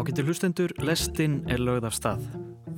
Ágættir hlustendur, lestinn er lögð af stað.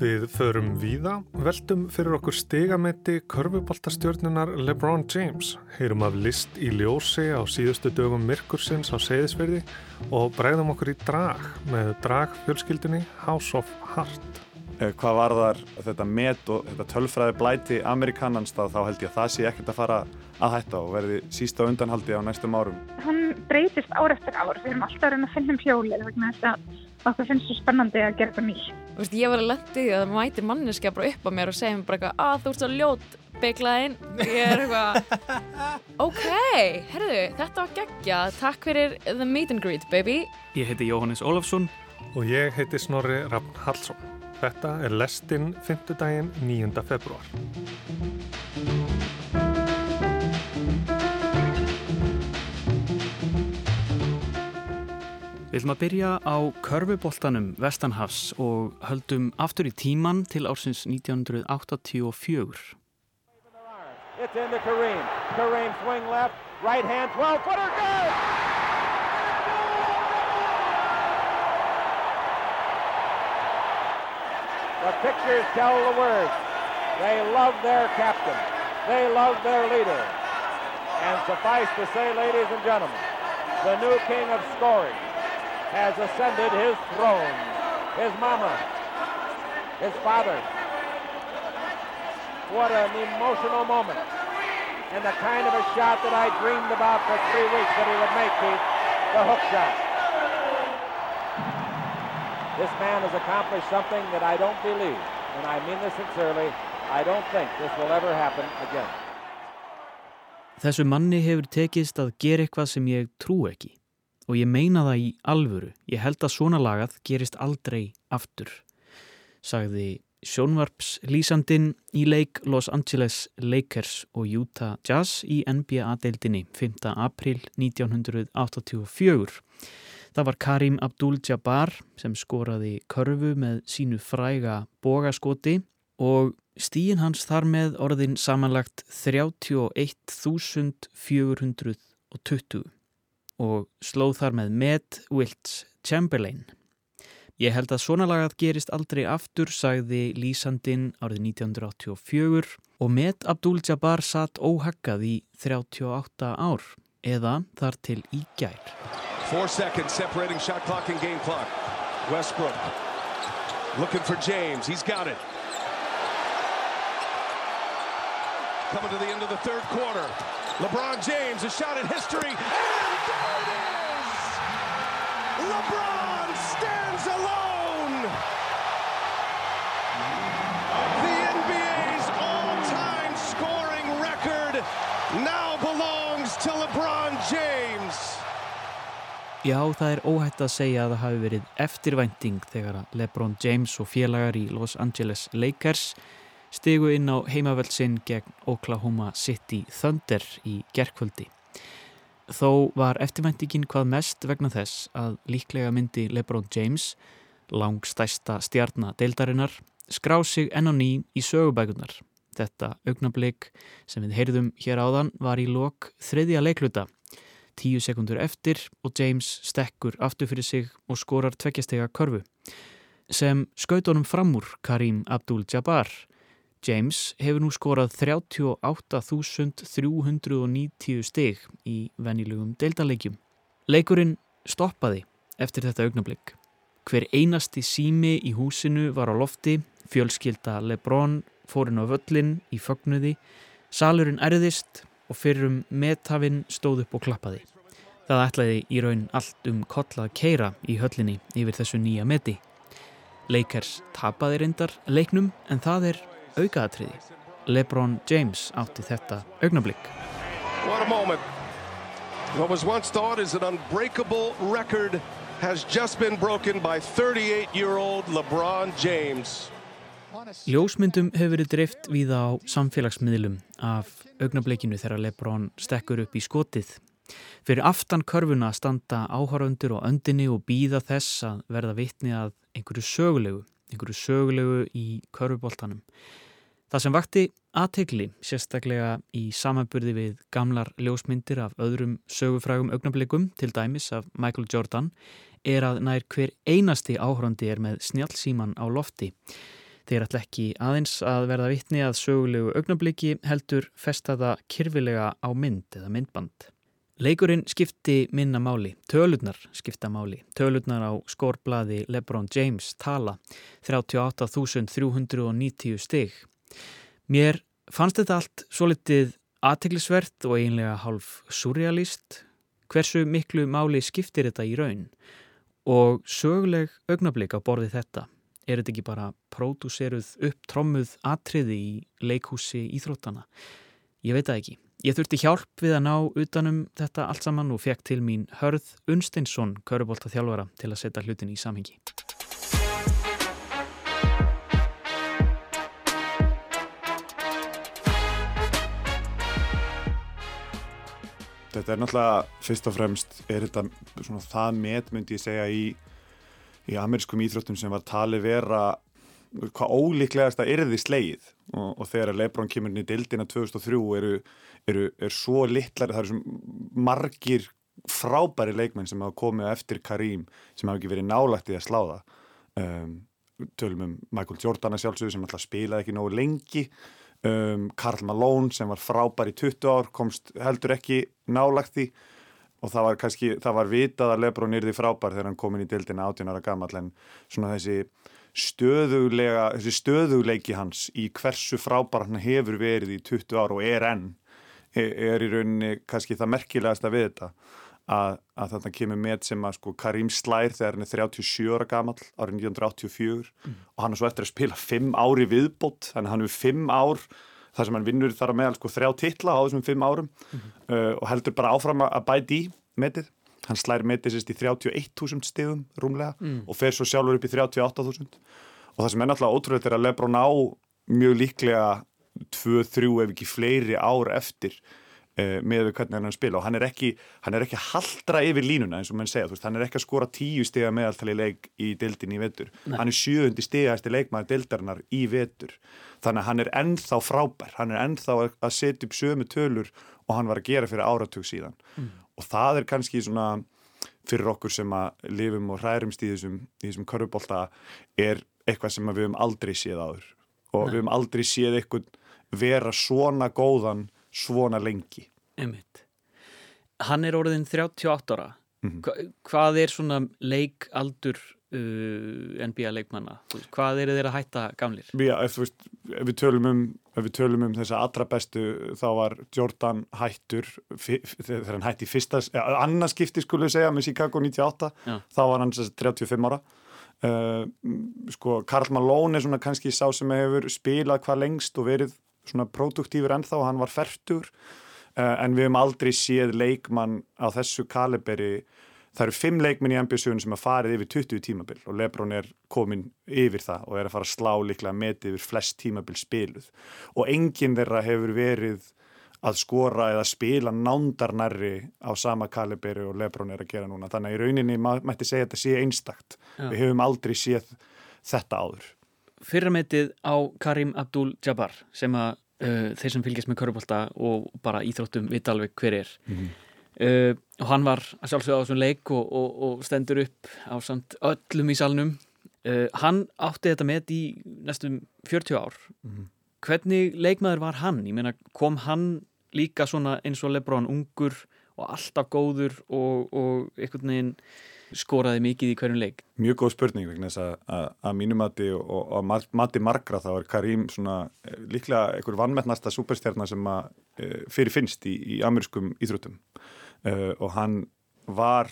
Við förum víða, veltum fyrir okkur stigametti körfuboltastjörnunar LeBron James, heyrum af list í ljósi á síðustu dögum Mirkursins á Seyðisverði og bregðum okkur í drag með dragfjölskyldunni House of Heart. Eh, hvað var þar þetta met og þetta tölfræði blæti amerikanans þá held ég að það sé ekkert að fara að hætta og verði sísta undanhaldi á næstum árum. Hann breytist ár eftir ár, við erum alltaf að reyna að finna um hjólið vegna þess að okkur finnst svo spennandi að gera þetta nýtt. Þú veist, ég var að lendi því að það mæti manneskja bara upp á mér og segja mér bara eitthvað að þú ert svo ljót bygglaðinn. Ég er eitthvað, ok, herðu, þetta var geggja, takk fyrir the meet and greet, baby. Ég heiti Jóhannes Ólafsson og ég heiti Snorri Rafn Hallsson. Þetta er lestinn 5. daginn 9. februar. Við ætlum að byrja á körfuboltanum Vestanhafs og höldum aftur í tíman til ársins 1984. It's into Kareem. Kareem swing left, right hand, 12 footer, good! The pictures tell the words. They love their captain. They love their leader. And suffice to say, ladies and gentlemen, the new king of scoring has ascended his throne. His mama, his father. What an emotional moment. And the kind of a shot that I dreamed about for three weeks that he would make, Keith, the hook shot. This man has accomplished something that I don't believe, and I mean this sincerely, I don't think this will ever happen again. Þessu manni hefur tekist að gera eitthvað sem ég trú ekki og ég meina það í alvöru. Ég held að svona lagað gerist aldrei aftur, sagði sjónvarps lýsandin í leik Los Angeles Lakers og Utah Jazz í NBA-deildinni 5. april 1984. Það var Karim Abdul-Jabbar sem skoraði körfu með sínu fræga bogaskoti og stíin hans þar með orðin samanlagt 31.420 og slóð þar með Matt Wilts Chamberlain. Ég held að svona lagað gerist aldrei aftur, sagði Lísandin árið 1984 og Matt Abdul-Jabbar satt óhaggað í 38 ár eða þar til í gær. 4 seconds separating shot clock and game clock. Westbrook looking for James, he's got it. Coming to the end of the third quarter. LeBron James, a shot at history. LeBron stands alone! The NBA's all-time scoring record now belongs to LeBron James! Já, það er óhætt að segja að það hafi verið eftirvænting þegar að LeBron James og félagar í Los Angeles Lakers stegu inn á heimavöldsinn gegn Oklahoma City Thunder í gerkvöldi. Þó var eftirvæntingin hvað mest vegna þess að líklega myndi LeBron James, langstæsta stjarnadeildarinnar, skrá sig enn á ný í sögubækunar. Þetta augnablik sem við heyrðum hér áðan var í lok þriðja leikluta, tíu sekundur eftir og James stekkur aftur fyrir sig og skorar tveggjastega körfu. Sem skautunum fram úr Karim Abdul-Jabbar James hefur nú skorað 38.390 stig í venilugum deildanleikjum. Leikurinn stoppaði eftir þetta augnablík. Hver einasti sími í húsinu var á lofti, fjölskylda Lebron fórin á völlin í fögnuði, salurinn erðist og fyrrum metafinn stóð upp og klappaði. Það ætlaði í raun allt um kollað keira í höllinni yfir þessu nýja meti. Leikers tapaði reyndar leiknum en það er aukaðatriði. LeBron James átti þetta augnablík. What a moment. What was once thought as an unbreakable record has just been broken by 38-year-old LeBron James. Ljósmyndum hefur verið drift við á samfélagsmiðlum af augnablikinu þegar Lebron stekkur upp í skotið. Fyrir aftan körfuna standa áhöröndur og öndinni og býða þess að verða vitni að einhverju sögulegu, einhverju sögulegu í körfuboltanum. Það sem vakti aðtegli, sérstaklega í samanburði við gamlar ljósmyndir af öðrum sögufrægum augnablikum, til dæmis af Michael Jordan, er að nær hver einasti áhrondi er með snjálfsíman á lofti. Þeir ætla ekki aðeins að verða vittni að sögulegu augnabliki heldur festaða kyrfilega á mynd eða myndband. Leikurinn skipti minna máli, tölurnar skipta máli, tölurnar á skórblaði Lebron James tala 38.390 stig. Mér fannst þetta allt svo litið aðteglisvert og einlega hálf surrealist. Hversu miklu máli skiptir þetta í raun? Og söguleg augnablík á borði þetta, er þetta ekki bara pródúseruð upptrommuð atriði í leikhúsi íþróttana? Ég veit það ekki. Ég þurfti hjálp við að ná utanum þetta allt saman og fekk til mín Hörð Unsteinsson, körubólta þjálfara, til að setja hlutin í samhengi. Þetta er náttúrulega fyrst og fremst er þetta svona það met myndi ég segja í, í amerískum íþróttum sem var talið vera hvað ólíklegast að erði slegið og, og þegar Lebron kemur inn í dildina 2003 eru, eru er svo litlar, það eru svo margir frábæri leikmenn sem hafa komið eftir Karim sem hafa ekki verið nálægt í að sláða um, tölum um Michael Jordan að sjálfsögðu sem alltaf spilaði ekki nógu lengi um, Karl Malone sem var frábær í 20 ár komst heldur ekki nálægt því. Og það var kannski, það var vitað að Lebron yrði frábær þegar hann kom inn í dildina 18 ára gammal en svona þessi stöðulega, þessi stöðuleiki hans í hversu frábær hann hefur verið í 20 ár og er enn er, er í rauninni kannski það merkilegast að við þetta að, að þetta kemur með sem að sko Karim Slær þegar hann er 37 ára gammal árið 1984 mm. og hann er svo eftir að spila 5 ári viðbót þannig að hann er 5 ár þar sem hann vinnur þar að meðal sko þrjá titla á þessum 5 árum mm -hmm. uh, og heldur bara áfram að bæti í metið hann slær metið sérst í 31.000 stegum rúmlega mm. og fer svo sjálfur upp í 38.000 og það sem er náttúrulega ótrúlega að Lebron á mjög líklega 2-3 ef ekki fleiri ár eftir með við hvernig hann spila. Og hann er ekki, hann er ekki að haldra yfir línuna eins og mann segja, veist, hann er ekki að skora 10 stega meðaltali leik í dildin í vetur. Nei. hann er sjöundi stegasti leikmaður dildarinnar í vetur. Þannig að hann er ennþá frábær, hann er ennþá að setja upp sömu tölur og hann var að gera fyrir áratug síðan. Mm. Og það er kannski svona fyrir okkur sem að lifum og hærumst í þessum, þessum körfubólta er eitthvað sem við hefum aldrei séð áður. Og Nei. við hefum aldrei séð eitthvað vera svona góðan svona lengi Einmitt. Hann er orðin 38 ára mm -hmm. Hva, hvað er svona leikaldur uh, NBA leikmanna hvað eru þeir að hætta gamlir? Já, ef, veist, ef við um ef við tölum um þessa allra bestu þá var Jordan hættur þegar hann hætti fyrsta ja, annarskipti skulle við segja með Chicago 98 Já. þá var hann 35 ára uh, sko Karl Malone er svona kannski sá sem hefur spilað hvað lengst og verið svona produktífur ennþá og hann var færtur en við hefum aldrei séð leikmann á þessu kaliberi. Það eru fimm leikminn í NBA-sugun sem að farið yfir 20 tímabil og Lebron er komin yfir það og er að fara að slá líklega metið yfir flest tímabil spiluð. Og enginn þeirra hefur verið að skora eða spila nándarnarri á sama kaliberi og Lebron er að gera núna. Þannig að í rauninni mætti segja þetta sé einstakt. Já. við hefum aldrei séð þetta áður. Fyrrametið á Karim Abdul-Jabbar sem að uh, þeir sem fylgjast með körpálta og bara íþróttum vita alveg hver er mm -hmm. Uh, og hann var að sjálfsögja á þessum leik og, og, og stendur upp á samt öllum í salnum uh, hann átti þetta með í næstum 40 ár mm -hmm. hvernig leikmaður var hann? ég meina kom hann líka svona eins og Lebron ungur og alltaf góður og, og einhvern veginn skoraði mikið í hverjum leik? Mjög góð spurning vegna þess að, að, að mínu mati og að mati margra þá er Karim svona eh, líklega einhver vannmettnasta superstjarnar sem að e, fyrir finnst í, í amerískum íþróttum. Uh, og hann var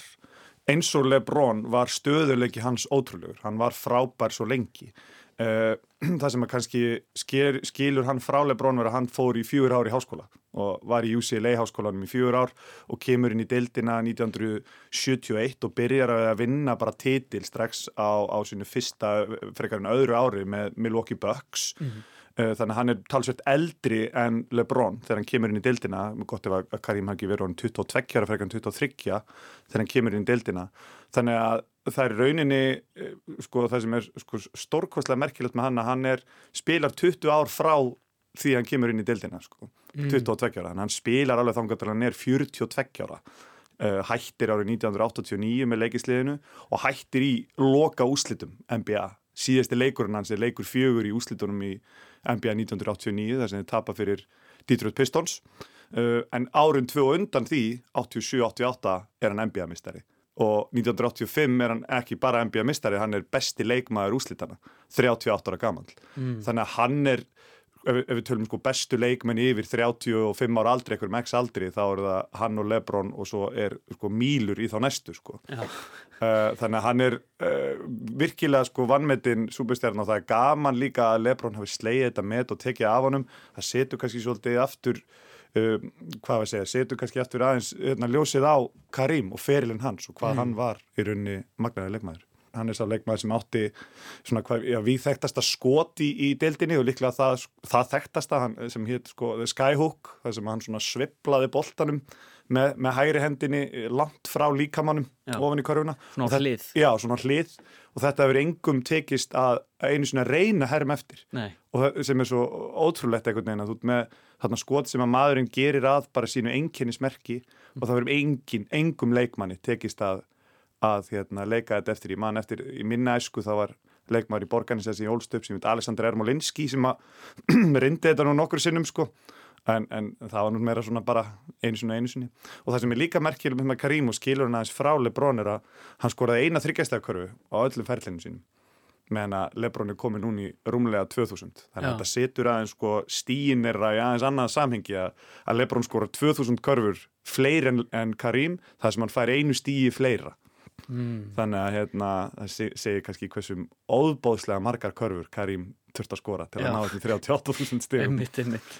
eins og Lebron var stöðuleiki hans ótrúlegur, hann var frábær svo lengi. Uh, það sem að kannski sker, skilur hann frá Lebron var að hann fór í fjúur ár í háskóla og var í UCLA háskólanum í fjúur ár og kemur inn í deildina 1971 og byrjar að vinna bara titil strax á, á sínu fyrsta frekarinn öðru ári með Milwaukee Bucks. Mm -hmm. Þannig að hann er talsveit eldri en Lebron þegar hann kemur inn í deildina. Gott ef að Karim hafi verið hann 22 ára frekar en 23 þegar hann kemur inn í deildina. Þannig að það er rauninni eh, sko, það sem er sko, stórkostlega merkilegt með hann að hann er spilar 20 ár frá því hann kemur inn í deildina sko, Mm. 22 ára, en hann spilar alveg þangar til hann er 42 ára. Uh, hættir árið 1989 með leikisliðinu og hættir í loka úslitum NBA síðasti leikurinn hans er leikur fjögur í úslitunum í NBA 1989 þar sem þið tapa fyrir Detroit Pistons. Uh, en árin tvö undan því 87-88 er hann NBA-mistari og 1985 er hann ekki bara NBA-mistari, hann er besti leikmaður úslitana, 38 ára gammal Mm. þannig að hann er ef, við- ef við tölum sko bestu leikmenn yfir 35 ára aldri, einhverjum x aldri þá er það hann og Lebron og svo er sko mílur í þá næstu sko. Uh, þannig að hann er uh, virkilega sko vannmetinn súbestjarn og það er gaman líka að Lebron hafi slegið þetta met og tekið af honum. Það setur kannski svolítið aftur uh, hvað að segja, setur kannski aftur aðeins hérna, ljósið á Karim og ferilinn hans og hvað hann var í rauninni magnaði leikmaður hann er sá leikmaður sem átti svona hvað, já, við þekktasta skot í, í deildinni og líklega það, það þekktasta hann, sem hétt sko Skyhook það sem hann svona sveplaði boltanum með, með hægri hendinni langt frá líkamannum Já. ofan í körfuna Svona þetta- hlið. Já, svona hlið og þetta hefur engum tekist að einu svona reyna herm eftir Nei. og sem er svo ótrúlegt einhvern veginn að þú ert með þarna skot sem að maðurinn gerir að bara sínu einkennismerki og það verður engin, engum leikmanni tekist að, að hérna, leika þetta eftir. Í mann eftir í minna æsku þá var leikmaður í borganisessi í Ólstöp sem heit Alexander Ermolinski sem að reyndi þetta nú nokkur sinnum sko. En, en það var nú meira svona bara einu sinni og einu sinni. Og það sem er líka merkjuleg með Karim og skilur hann aðeins frá Lebron er að hann skoraði eina þryggjastæðakörfu á öllum ferlinu sínum meðan að Lebron er komið núni rúmlega 2000 þannig að þetta setur aðeins sko stíin er að aðeins annað samhengi að, Lebron skora 2000 körfur fleiri en, en Karim þar sem hann fær einu stíi fleira Mm. þannig að hérna, það se- segir kannski hversum óðbóðslega margar körfur Karim þurft að skora til Já. að ná þetta 38.000 stigum Einmitt, einmitt.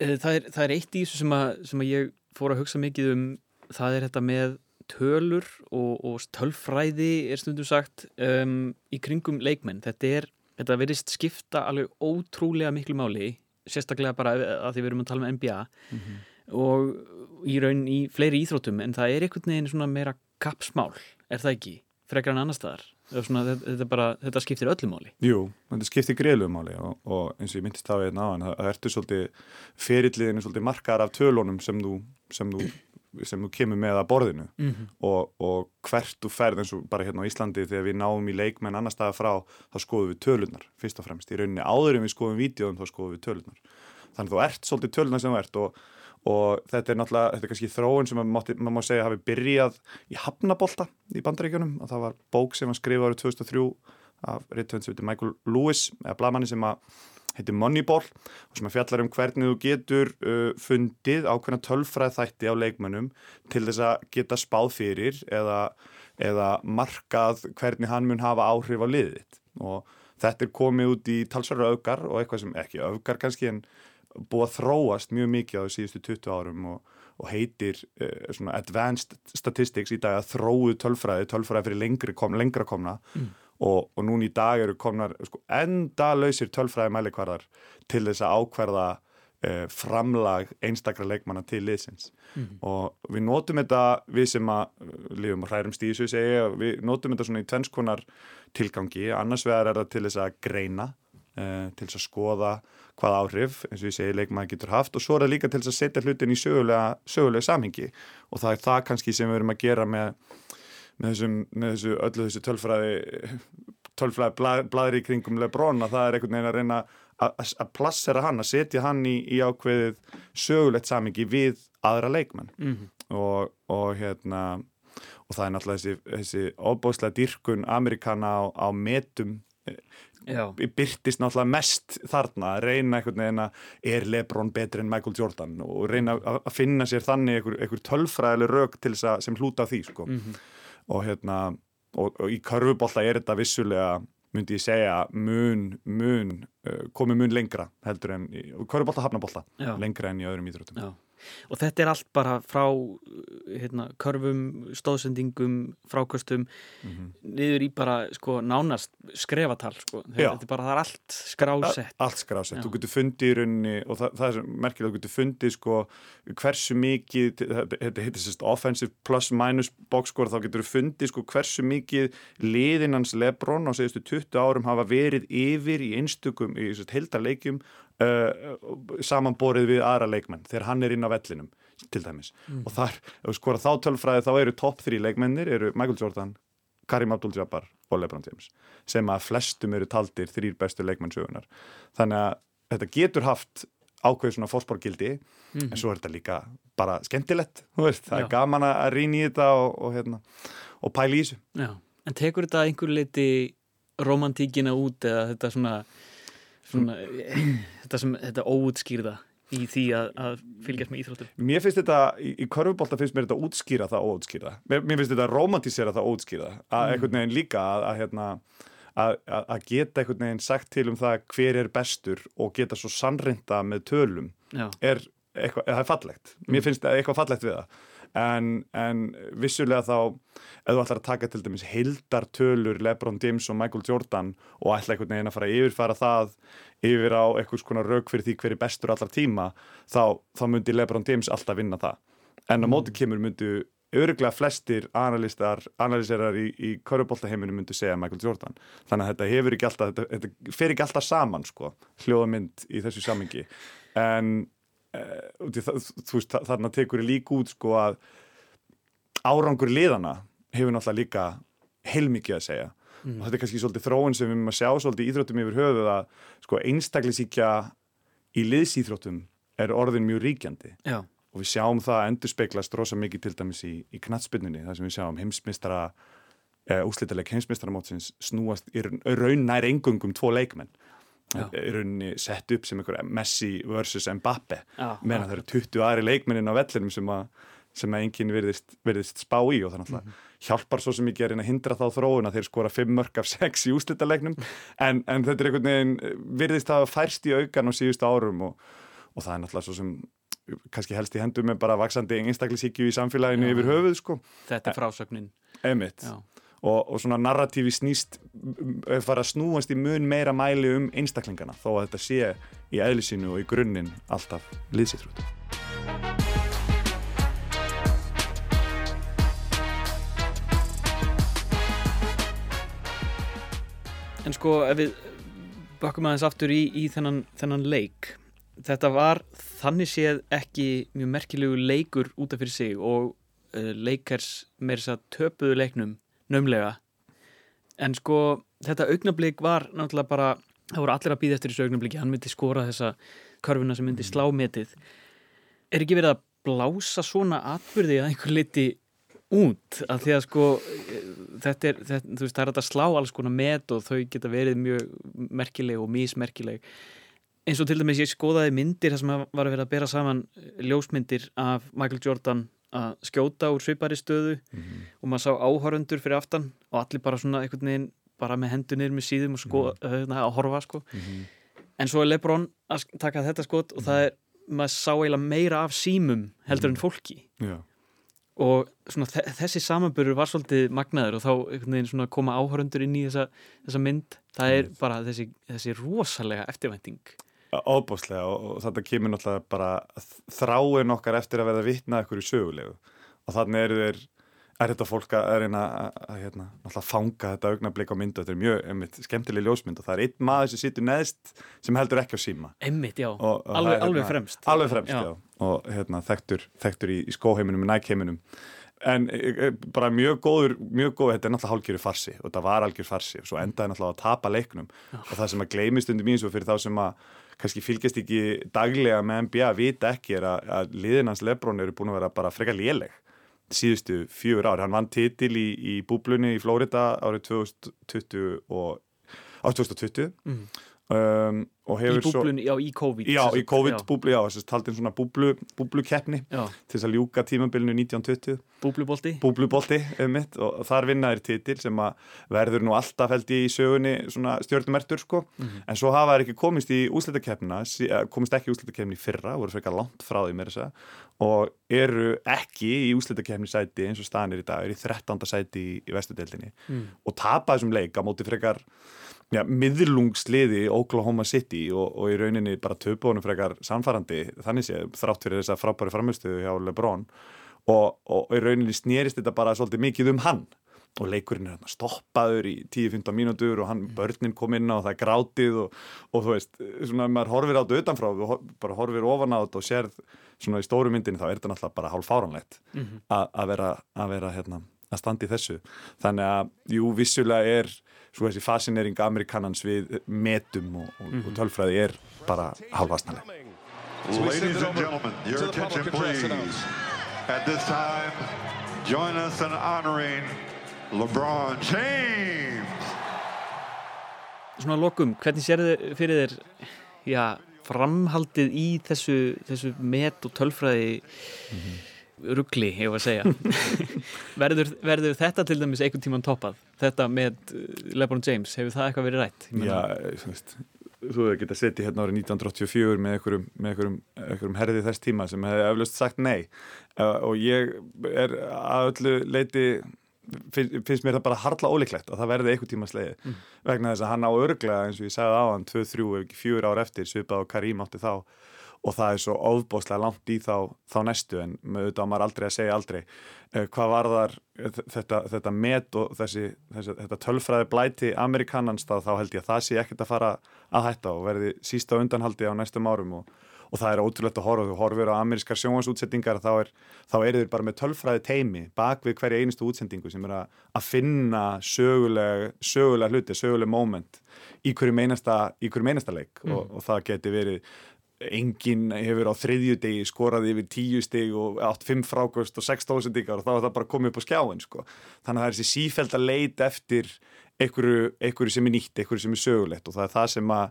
Eh, Það er, það er eitt í þessu sem að, sem að ég fór að hugsa mikið um það er þetta með tölur og, og tölfræði er stundum sagt um, í kringum leikmenn þetta er, þetta verðist skipta alveg ótrúlega miklu máli sérstaklega bara að því við erum að tala um NBA og í raun í fleiri íþróttum en það er einhvern veginn svona meira kapsmál, er það ekki? Frekar en annar staðar? Svona, þetta, bara, þetta skiptir öllu máli? Jú, þetta skiptir greiðlumáli og, og eins og ég myndist á hérna á hann það ertu svolítið fyrirliðinu svolítið markar af tölunum sem þú, sem þú, sem þú kemur með að borðinu. Mm -hmm. og, og hvert þú ferð eins og bara hérna á Íslandi þegar við náum í leikmenn annar staða frá þá skoðum við tölunar fyrst og fremst. Í rauninni áður en við skoðum vídeoðum þá skoðum við tölunar þannig að þú ert svolítið tölunar sem þú ert og, og þetta er náttúrulega, þetta er kannski þróun sem maður má segja hafi byrjað í hafnabolta í bandaríkjunum. Og það var bók sem hann skrifa árið 2003 af reytönd sem heitir Michael Lewis eða blamanni sem heitir Moneyball og sem fjallar um hvernig þú getur uh, fundið ákveðna tölfræð þætti á leikmönnum til þess að geta spáð fyrir eða, eða markað hvernig hann mun hafa áhrif á liðið og þetta er komið út í talsverða öfgar og eitthvað sem ekki öfgar kannski en búið að þróast mjög mikið á síðustu 20 árum og, og heitir uh, svona advanced statistics í dag að þróu tölfræði, tölfræði fyrir lengri kom, lengra komna. Og, og núna í dag eru komnar sko, enda lausir tölfræði mælikvarðar til þess að ákverða uh, framlag einstakra leikmanna til liðsins. Og við notum þetta við sem að uh, lifum og hrærum stísu segja, við notum þetta svona í tvennskonar tilgangi, annars vegar er það til þess að greina uh, til þess að skoða hvað áhrif eins og ég segi leikmaður getur haft og svo er það líka til þess að setja hlutin í sögulega, sögulega samhengi og það er það kannski sem við erum að gera með, með, þessum, með þessu, öllu þessu tölfræði tölfræði bla, blaðri í kringum Lebron að það er einhvern veginn að reyna að, plassera hann, að setja hann í, í ákveðið sögulegt samhengi við aðra leikmenn Mhm. og, og hérna og það er náttúrulega þessi, þessi óbóðslega dýrkun Amerikana á, á metum byrtist náttúrulega mest þarna að reyna einhvern veginn að er Lebron betri en Michael Jordan og reyna að finna sér þannig einhver, einhver tölfræðileg rauk til þess að sem hlúta á því sko. Mhm. og hérna og, og í körfubólta er þetta vissulega myndi ég segja mun, mun uh, komið mun lengra heldur en í körfubólta hafnabólta Já. lengra en í öðrum íþróttum Já, og þetta er allt bara frá hérna, körfum, stóðsendingum, frákostum niður í bara sko nánast skrefatal sko. Þetta er bara, það er allt skrásett. Allt skrásett, þú getur fundið í rauninni og það, það er sem merkilega, þú getur fundið sko hversu mikið, þetta heitir sérst offensive plus minus box score, þá getur þú fundið sko hversu mikið liðinans Lebron á segistu 20 árum hafa verið yfir í einstökum, í sérst heldarleikjum uh, samanborið við aðra leikmenn þegar hann er inn á vellinum til dæmis. Og þar, ef við skora þá tölfræði þá eru topp þrý leikmennir, eru Michael Jordan Karim Abdul-Jabbar og LeBron James sem að flestum eru taldir þrýr bestu leikmennsögunar þannig að þetta getur haft ákveð svona fórsporgildi Mhm. en svo er þetta líka bara skemmtilegt veist, það Já. er gaman að rýna í þetta og, og, hérna, og pæla í þessu. En tekur þetta einhver leiti romantíkina út eða þetta svona, svona þetta, sem, þetta óutskýrða í því að, að fylgjast með íþróttum Mér finnst þetta, í, í körfubólta finnst mér þetta útskýra það óutskýra. Mér, mér finnst þetta romantísera það óutskýra. Að einhvern veginn líka að, að, hérna, að, að- að geta einhvern veginn sagt til um það hver er bestur og geta svo sannrinda með tölum Já, er eitthvað, það er fallegt. Mér finnst það eitthvað fallegt við það. En, en vissulega þá, ef þú ætlar að taka til dæmis heildartölur Lebron James og Michael Jordan og ætla einhvern veginn að fara að yfirfara það yfir á einhvers konar rauk fyrir því hver er bestur allar tíma, þá, þá myndi Lebron James alltaf vinna það. En á móti kemur myndu öruglega flestir analiserar í, í körubóltaheiminu myndu segja Michael Jordan. Þannig að þetta hefur ekki alltaf, þetta, þetta fer ekki alltaf saman, sko, hljóðamynd í þessu samingi. En þú veist, þa- þarna tekur ég líka út, sko, að árangur liðana hefur náttúrulega líka heilmikið að segja. Og þetta er kannski svolítið þróun sem við erum að sjá svolítið íþróttum yfir höfuð að, sko, einstaklisíkja í liðsýþróttum er orðin mjög ríkjandi já, og við sjáum það að endurspeglast rosa mikið til dæmis í, í knattspinninni þar sem við sjáum heimsmystara e, úslítaleg heimsmystaramótsins snúast í raun- nær engungum tvo leikmenn. Í rauninni sett upp sem einhver Messi versus Mbappe. Meðan það eru 20 aðri leikmennin á vellinum sem að sem að enginn virðist, virðist spá í og það náttúrulega hjálpar svo sem ekki að reyna að hindra þá þróun að þeir skora 5 mörg af 6 í úslítaleiknum en, en þetta er einhvern veginn virðist að færst í aukan á síðustu árum og, og það er náttúrulega svo sem kannski helst í hendur með bara vaksandi einstaklisíkju í samfélaginu Já. yfir höfuð sko, þetta er frásögnin. Emitt Já, og, og svona narratífi snýst er fara að snúast í mun meira mæli um einstaklingana þó að þetta sé í eðlisínu og í grunninn alltaf liðsýtrútt En sko, ef við bakkum aðeins aftur í, í þennan, þennan leik þetta var þannig séð ekki mjög merkilegu leikur út af fyrir sig og uh, leikars með þess að töpuðu leiknum nömlega en sko, þetta augnablík var náttúrulega bara, það voru allir að býða eftir þessu augnablíki, hann myndi skora þessa körfuna sem myndi slá metið. Er ekki verið að blása svona atbyrði að einhver liti út? Að því að sko þetta er, þetta, þú veist, það er að slá alls konar met og þau geta verið mjög merkileg og mísmerkileg eins og til dæmis ég skoðaði myndir þar sem var að vera að bera saman ljósmyndir af Michael Jordan að skjóta úr svipari stöðu og maður sá áhorundur fyrir aftan og allir bara svona einhvern veginn bara með hendunir með síðum og sko, mm. að horfa sko. En svo er Lebron að taka þetta skot og það er, maður sá eiginlega meira af símum heldur en fólki. Já. og svona þe- þessi samanburður var svolítið magnaður og þá einhvern veginn svona koma áhörundur inn í þessa, þessa mynd. Það er bara þessi, þessi rosalega eftirvænting Óbúslega og, og þetta kemur náttúrulega bara þráin okkar eftir að verða vitna ykkur í sögulegu. Og þannig eru þeir er þetta fólk að reyna að, hérna, náttúrulega fanga þetta augnablik á myndu. Þetta er mjög einmitt, skemmtileg ljósmynd og það er einn maður sem situr neðst sem heldur ekki á síma. Emmitt, já, Og- og alveg, er, alveg hérna, fremst. alveg fremst, Já. já, og hérna, þekktur, þekktur í, í skóheiminum, í nækheiminum en e, e, bara mjög góður mjög góður, þetta er náttúrulega hálfgjöru farsi og þetta var algjör farsi. Og svo endaði náttúrulega að tapa leiknum. Og það sem að gleymist undir mín svo fyrir þá sem að kannski fylgjast ekki daglega með NBA vita ekki er að, að liðinans Lebron eru búin að vera bara frekar léleg síðustu fjögur ár, hann vann titil í, í búblunni í Flórida árið 2020 og á 2020 Mhm. um, Í hefur svo já, í COVID Já, í COVID-búblu, já, þess að taldin svona búblu, búblukeppni til þess að ljúka tímabilinu 1920, búblubolti? Búblubolti mitt og þar vinnaðir titil sem að verður nú alltaf held í sögunni svona stjórnumertur sko, en svo hafa þær ekki komist í úslitakeppnina, komist ekki í úslitakeppni fyrra, voru frekar langt frá því meira þess að og eru ekki í úslitakeppni sæti eins og staðanir í dag, eru í 13. sæti í, í vestudeldinni Mm. og tapa þessum leik á móti frekar já, miðlungsliði Oklahoma City og, og í rauninni bara töpu honum frekar samfærandi þannig sé þrátt fyrir þessa frábæri framhustuðu hjá LeBron og, og í rauninni snýrist þetta bara svolítið mikið um hann og leikurinn er hérna stoppaður í 10-15 mínútur og hann, börnin kom inn á og það er grátið og, og þú veist, svona maður horfir á þetta utanfrá, bara horfir ofan á þetta og sér svona í stóru myndinni þá er þetta náttúrulega bara hálf fáranlegt mm -hmm. að vera, vera hérna að standa í þessu. Þannig að, jú, vissulega er svo þessi fascinering amerikanans við metum og, og, mm -hmm. og tölfræði er bara halvastnæli. Ladies and gentlemen, your attention please. At this time, join us in honoring LeBron James. Svona lokum, hvernig sér þið fyrir þér, já, framhaldið í þessu, þessu met og tölfræði mm -hmm ruggli, hefur að segja verður, verður þetta til dæmis einhvern tíman toppað, þetta með uh, LeBron James, hefur það eitthvað verið rætt? Já, þú veist þú hefur getað setið hérna árið 1984 með einhverjum, með einhverjum, einhverjum herði þess tíma sem hefði eflaust sagt nei uh, og ég er að öllu leiti finnst mér það bara hardla ólíklegt að það verði einhver tíma slegið mm. vegna þess að hann á örglega eins og ég sagði á hann 2-3, 4 ár eftir svipað og Karim átti þá og það er svo ofbóslega langt í þá, þá næstu en auðvitað maður aldrei að segja aldrei eh, hvað var þar þetta, þetta met og þessi, þessi þetta tölfræði blæti amerikanans þá held ég að það sé ekkert að fara að hætta og verði sísta undanhaldi á næstum árum og, og það er ótrúlegt að horfa, þú horfir á amerískar sjónvansútsettingar þá er, þá þið bara með tölfræði teimi bak við hverja einustu útsendingu sem er að, að finna söguleg, söguleg hluti, söguleg moment í hverju meinasta, í hverju meinasta leik mm. og, og það geti verið enginn hefur á þriðju degi skoraði yfir tíu steg og átt fimm frákvöst og sex tósendingar og þá er það bara komið upp á skjáin sko. þannig að það er þessi sífæld að leita eftir einhverju sem er nýtt, einhverju sem er sögulegt og það er það sem að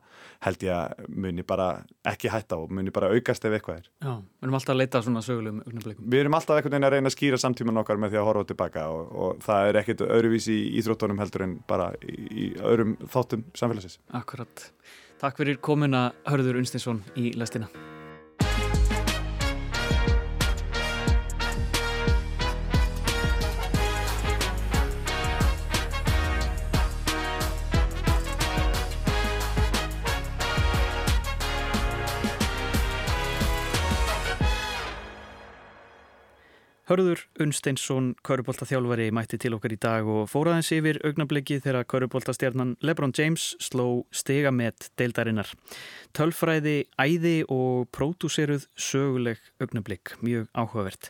held ég að muni bara ekki hætta og muni bara aukast ef eitthvað er. Já, við erum alltaf að leita svona sögulegum augnablikum. Við erum alltaf einhvern veginn að reyna að skýra samtíman okkar með því að horfa tilbaka og, og það er ekkert öðruvísi í íþróttunum heldur en bara í, Takk fyrir komuna Hörður Unstinsson í lestina. Hörður Unnsteinsson, Köruboltaþjálfari, mætti til okkar í dag og fóraðins yfir augnabliki þegar Köruboltastjarnan Lebron James sló stigamett deildarinnar. Tölfræði, æði og pródúseruð söguleg augnablik, mjög áhugavert.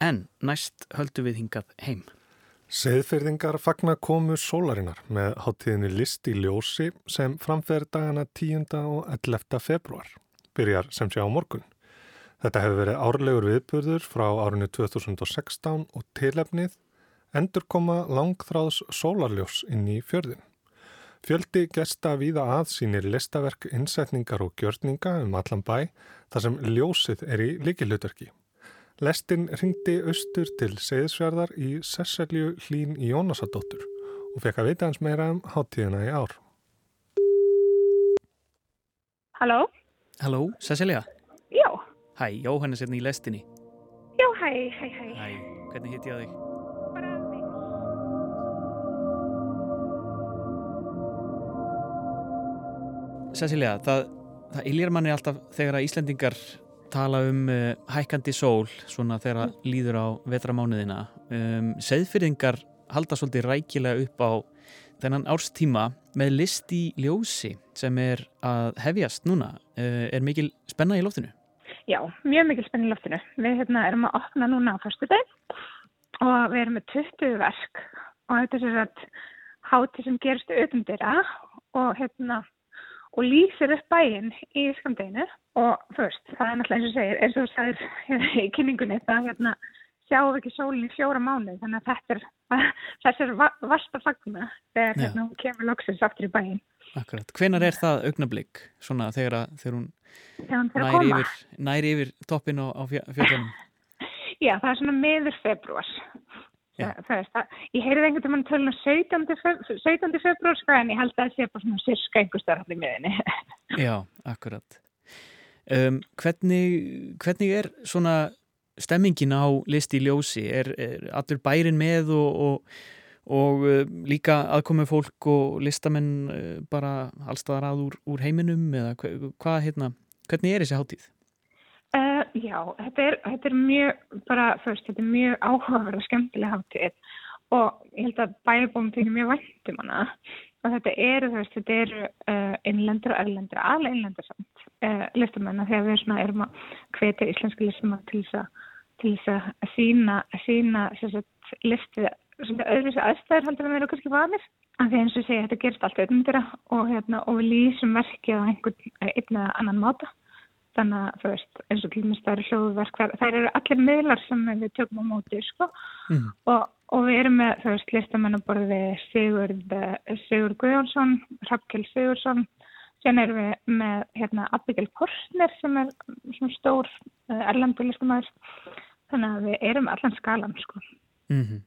En næst höldu við hingað heim. Seðferðingar fagnar komu sólarinnar með háttíðinni list í ljósi sem framfer dagana 10. og 11. februar. Byrjar sem sé á morgun. Þetta hefur verið árlegur viðburður frá árinu 2016 og tilefnið endur koma langþráðs sólarljós inn í fjörðin. Fjöldi gesta víða að sínir listaverk, innsetningar og gjörninga um allan bæ þar sem ljósið er í líkilutverki. Lestin ringdi austur til Seyðsfjörðar í Sesselju hlín Jónasadóttur og fekk að vita hans meira um háttíðina í ár. Halló? Halló, Sesselja? Hæ, Jóhannes er hérna í lestinni. Já, hæ, hæ, hæ. Hæ, hvernig hitt ég að þig? Bara því. Cecilia, það, það iljar manni alltaf þegar að Íslendingar tala um uh, hækandi sól, svona þegar mm. líður á vetramánuðina. Um, Seðfyrðingar halda svolítið rækilega upp á þennan árstíma með list í ljósi sem er að hefjast núna. Uh, er mikil spenna í loftinu? Já, mjög mikil spenni í loftinu. Við hérna, erum að opna núna á fyrstu dag og við erum með 20 verk og þetta er sér að háti sem gerist auðvitað dyrra og, hérna, og lýsir upp bæinn í skamdeginu og fyrst, það er náttúrulega eins og segir, eins og þú sagðir í kynningunni, það hérna, sjáum við ekki sólinn í fjóra mánu þannig að þetta er, þetta er vasta fagna þegar hérna, hún kemur loksins aftur í bæinn. Akkurat. Hvenar er það augnablík svona þegar, að, þegar hún næri yfir, næri yfir toppin á, á fjöldunum? Já, það er svona meður februar. Það er það. Ég heyrði einhvern veginn tölun 17. 17. februar sko en ég held að það sé bara svona sirka einhver starf í miðinni. Já, akkurat. Um, hvernig, hvernig er svona stemmingin á listi í ljósi? Er, er allur bærin með og, og og uh, líka aðkomi fólk og listamenn uh, bara allstaðar að úr, úr heiminum eða hvað, hérna, hvernig er þessi hátíð? Uh, já, þetta er, þetta er mjög bara, fyrst, þetta er mjög áhugaverð og skemmtileg hátíð og ég held að bæjarbúum fyrir mjög væntum hana og þetta eru, veist, þetta eru uh, innlendur og erlendur, alveg innlendur samt uh, listamenn þegar við svona erum að hvetja íslenski listamenn til þess að til þess að sína, sína listið öðruðs aðstæðir heldur að við erum kannski vanir af því eins og segja þetta gerst allt auðvendira og, hérna, og við lýsum verkið á einhvern einn eða annan máta þannig að þú veist eins og með það eru hljóðverk það eru allir miðlar sem við tökum á móti sko. mm. og, og við erum með þú veist listamenn að borða við Sigurd, Sigurd Guðjónsson Rappkjell Sigursson sen erum við með hérna Abigail Korsner sem er svona stór uh, erlendulistamæður þannig að við erum allan skalan sko. mm -hmm.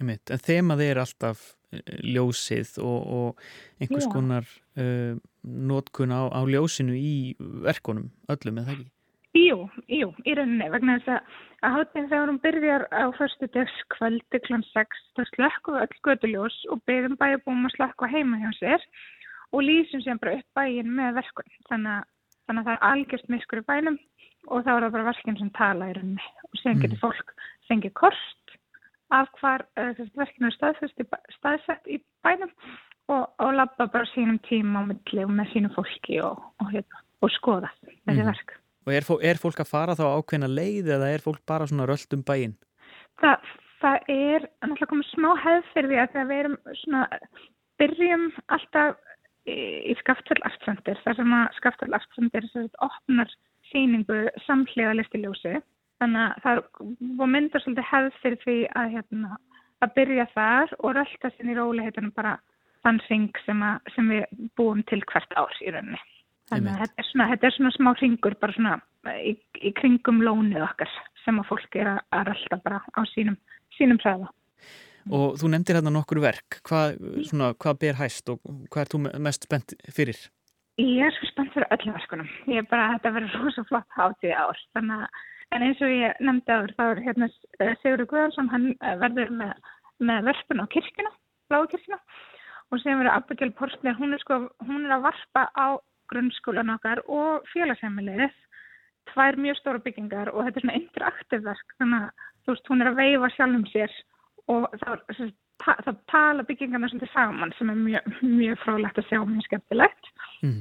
En þemað er alltaf eh, ljósið og, og einhvers Já. konar uh, nótkun á, á ljósinu í verkunum öllum, eða ekki? Jú, jú, í rauninni, vegna þess að að hátinn þegar hún byrjar á fyrstu dagskvöldi kl. 6 þá slökkum við öll göduljós og byrjum bæjabúum að slökka heima hjá sér og lýsum sem bara upp bæjin með verkun þannig, þannig að það er algjörst miskur í bænum og þá er það bara verkinn sem tala í rauninni og sen getur mm. fólk fengið kort af hvar uh, verkinu er staðsett í bænum og, og labba bara sínum tíma á milli og með sínu fólki og, og, hérna, og skoða þessi mm. verk. Og er, er fólk að fara þá ákveðna leið eða er fólk bara svona röld um bæinn? Það, það er náttúrulega komið smá hefð fyrir því að við erum svona, byrjum alltaf í, í skaftöld aftsendir þar sem að skaftöld aftsendir opnar síningu samhlega listiljósi þannig að það myndar svolítið hefð fyrir því að, hérna, að byrja þar og rölda sér í róliheitunum bara þann ring sem, að, sem við búum til hvert ár í rauninni. Þannig að þetta er, svona, þetta er svona smá ringur bara svona í, í kringum lónið okkar sem að fólk er að, rölda bara á sínum, sínum præða. Og þú nefndir hérna nokkur verk. Hvað, svona, hvað ber hæst og hvað er þú mest spennt fyrir? Ég er svo spennt fyrir öllu verkunum. Ég er bara að þetta verður rosa flott hátíð ár. Þannig að en eins og ég nefndi áður þá er hérna Sigurður Guðarsson, hann verður með, með verfun á kirkina, bláu kirkina og sem verður Abigail Porsner, hún er sko, hún er að varpa á grunnskólan okkar og félagsheimilegið, tvær mjög stóra byggingar og þetta er svona interaktiv verk, þannig að þú veist, hún er að veifa sjálfum sér og það, það tala byggingarna svolítið saman sem er mjög, mjög frálægt að sjá og mjög skemmtilegt. Mm.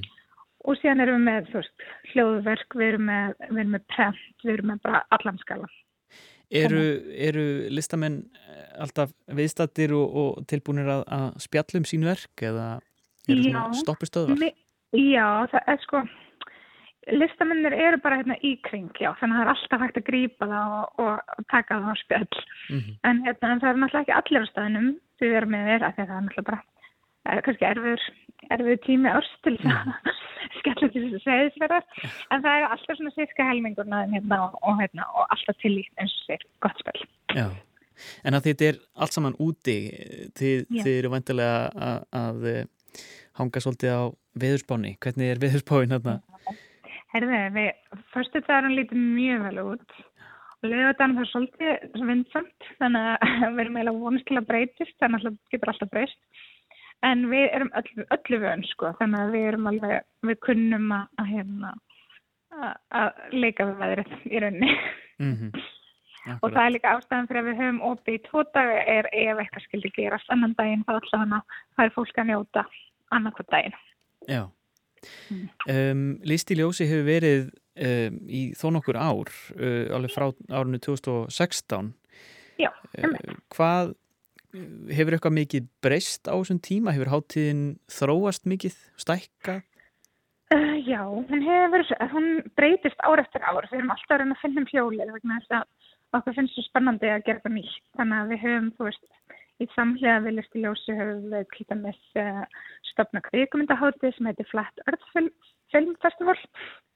Og síðan erum við með, veist, hljóðverk, við erum með, við erum með prent, við erum með bara allan skala. Eru, eru listamenn eh, alltaf viðstattir og, og tilbúinir að, að spjallum sín verk eða eru það stoppustöðvar? Já, það er sko listamennir eru bara hérna í kring já, þannig að það er alltaf hægt að grípa það og, og, taka það á spjall mm -hmm. en, hérna, en það er náttúrulega ekki allir á staðinum því við erum með þeirra því að það er náttúrulega bara er, kannski erfiður, erfiður tími árs til þess að mm. skella til þess að segja þess verðar en það er alltaf svona sérska helmingurna hérna, og, hérna, og alltaf til í eins og sér gott spil Já, en að þetta er allt saman úti þið, þið eru vantilega að, að eh, hanga svolítið á veðurspáni. Hvernig er veðurspáin hérna? Herði, við fyrstu dagarinn lítið mjög vel út og leðudagarinn það er svolítið vindsamt þannig að við erum eiginlega að breytist þannig að það getur alltaf breyst en við erum öllu, öllu vön sko. Þannig að við erum alveg, við kunnum að, hérna að leika við veðrið í rauninni. Mm -hmm. og það er líka ástæðan fyrir að við höfum opið í tvo daga er ef eitthvað skildi gerast annan daginn þá alltaf hana það er fólk að njóta annarkvæmt daginn. Já. Mm. um, Listi Ljósi hefur verið um, í þó nokkur ár uh, alveg frá árunni 2016 Já, uh, Hvað hefur eitthvað mikið breyst á þessum tíma? Hefur háttíðin þróast mikið, stækkað? Uh, já, hún hefur, hún breytist ár eftir ár. Við erum alltaf reyna að finna um hjólið vegna þess að okkur finnst svo spennandi að gera það nýtt. Þannig að við höfum, þú veist, í samhlega við listi ljósi höfum við klíta með uh, stopna kvíkumundahátið sem heitir Flat Earth Film Festival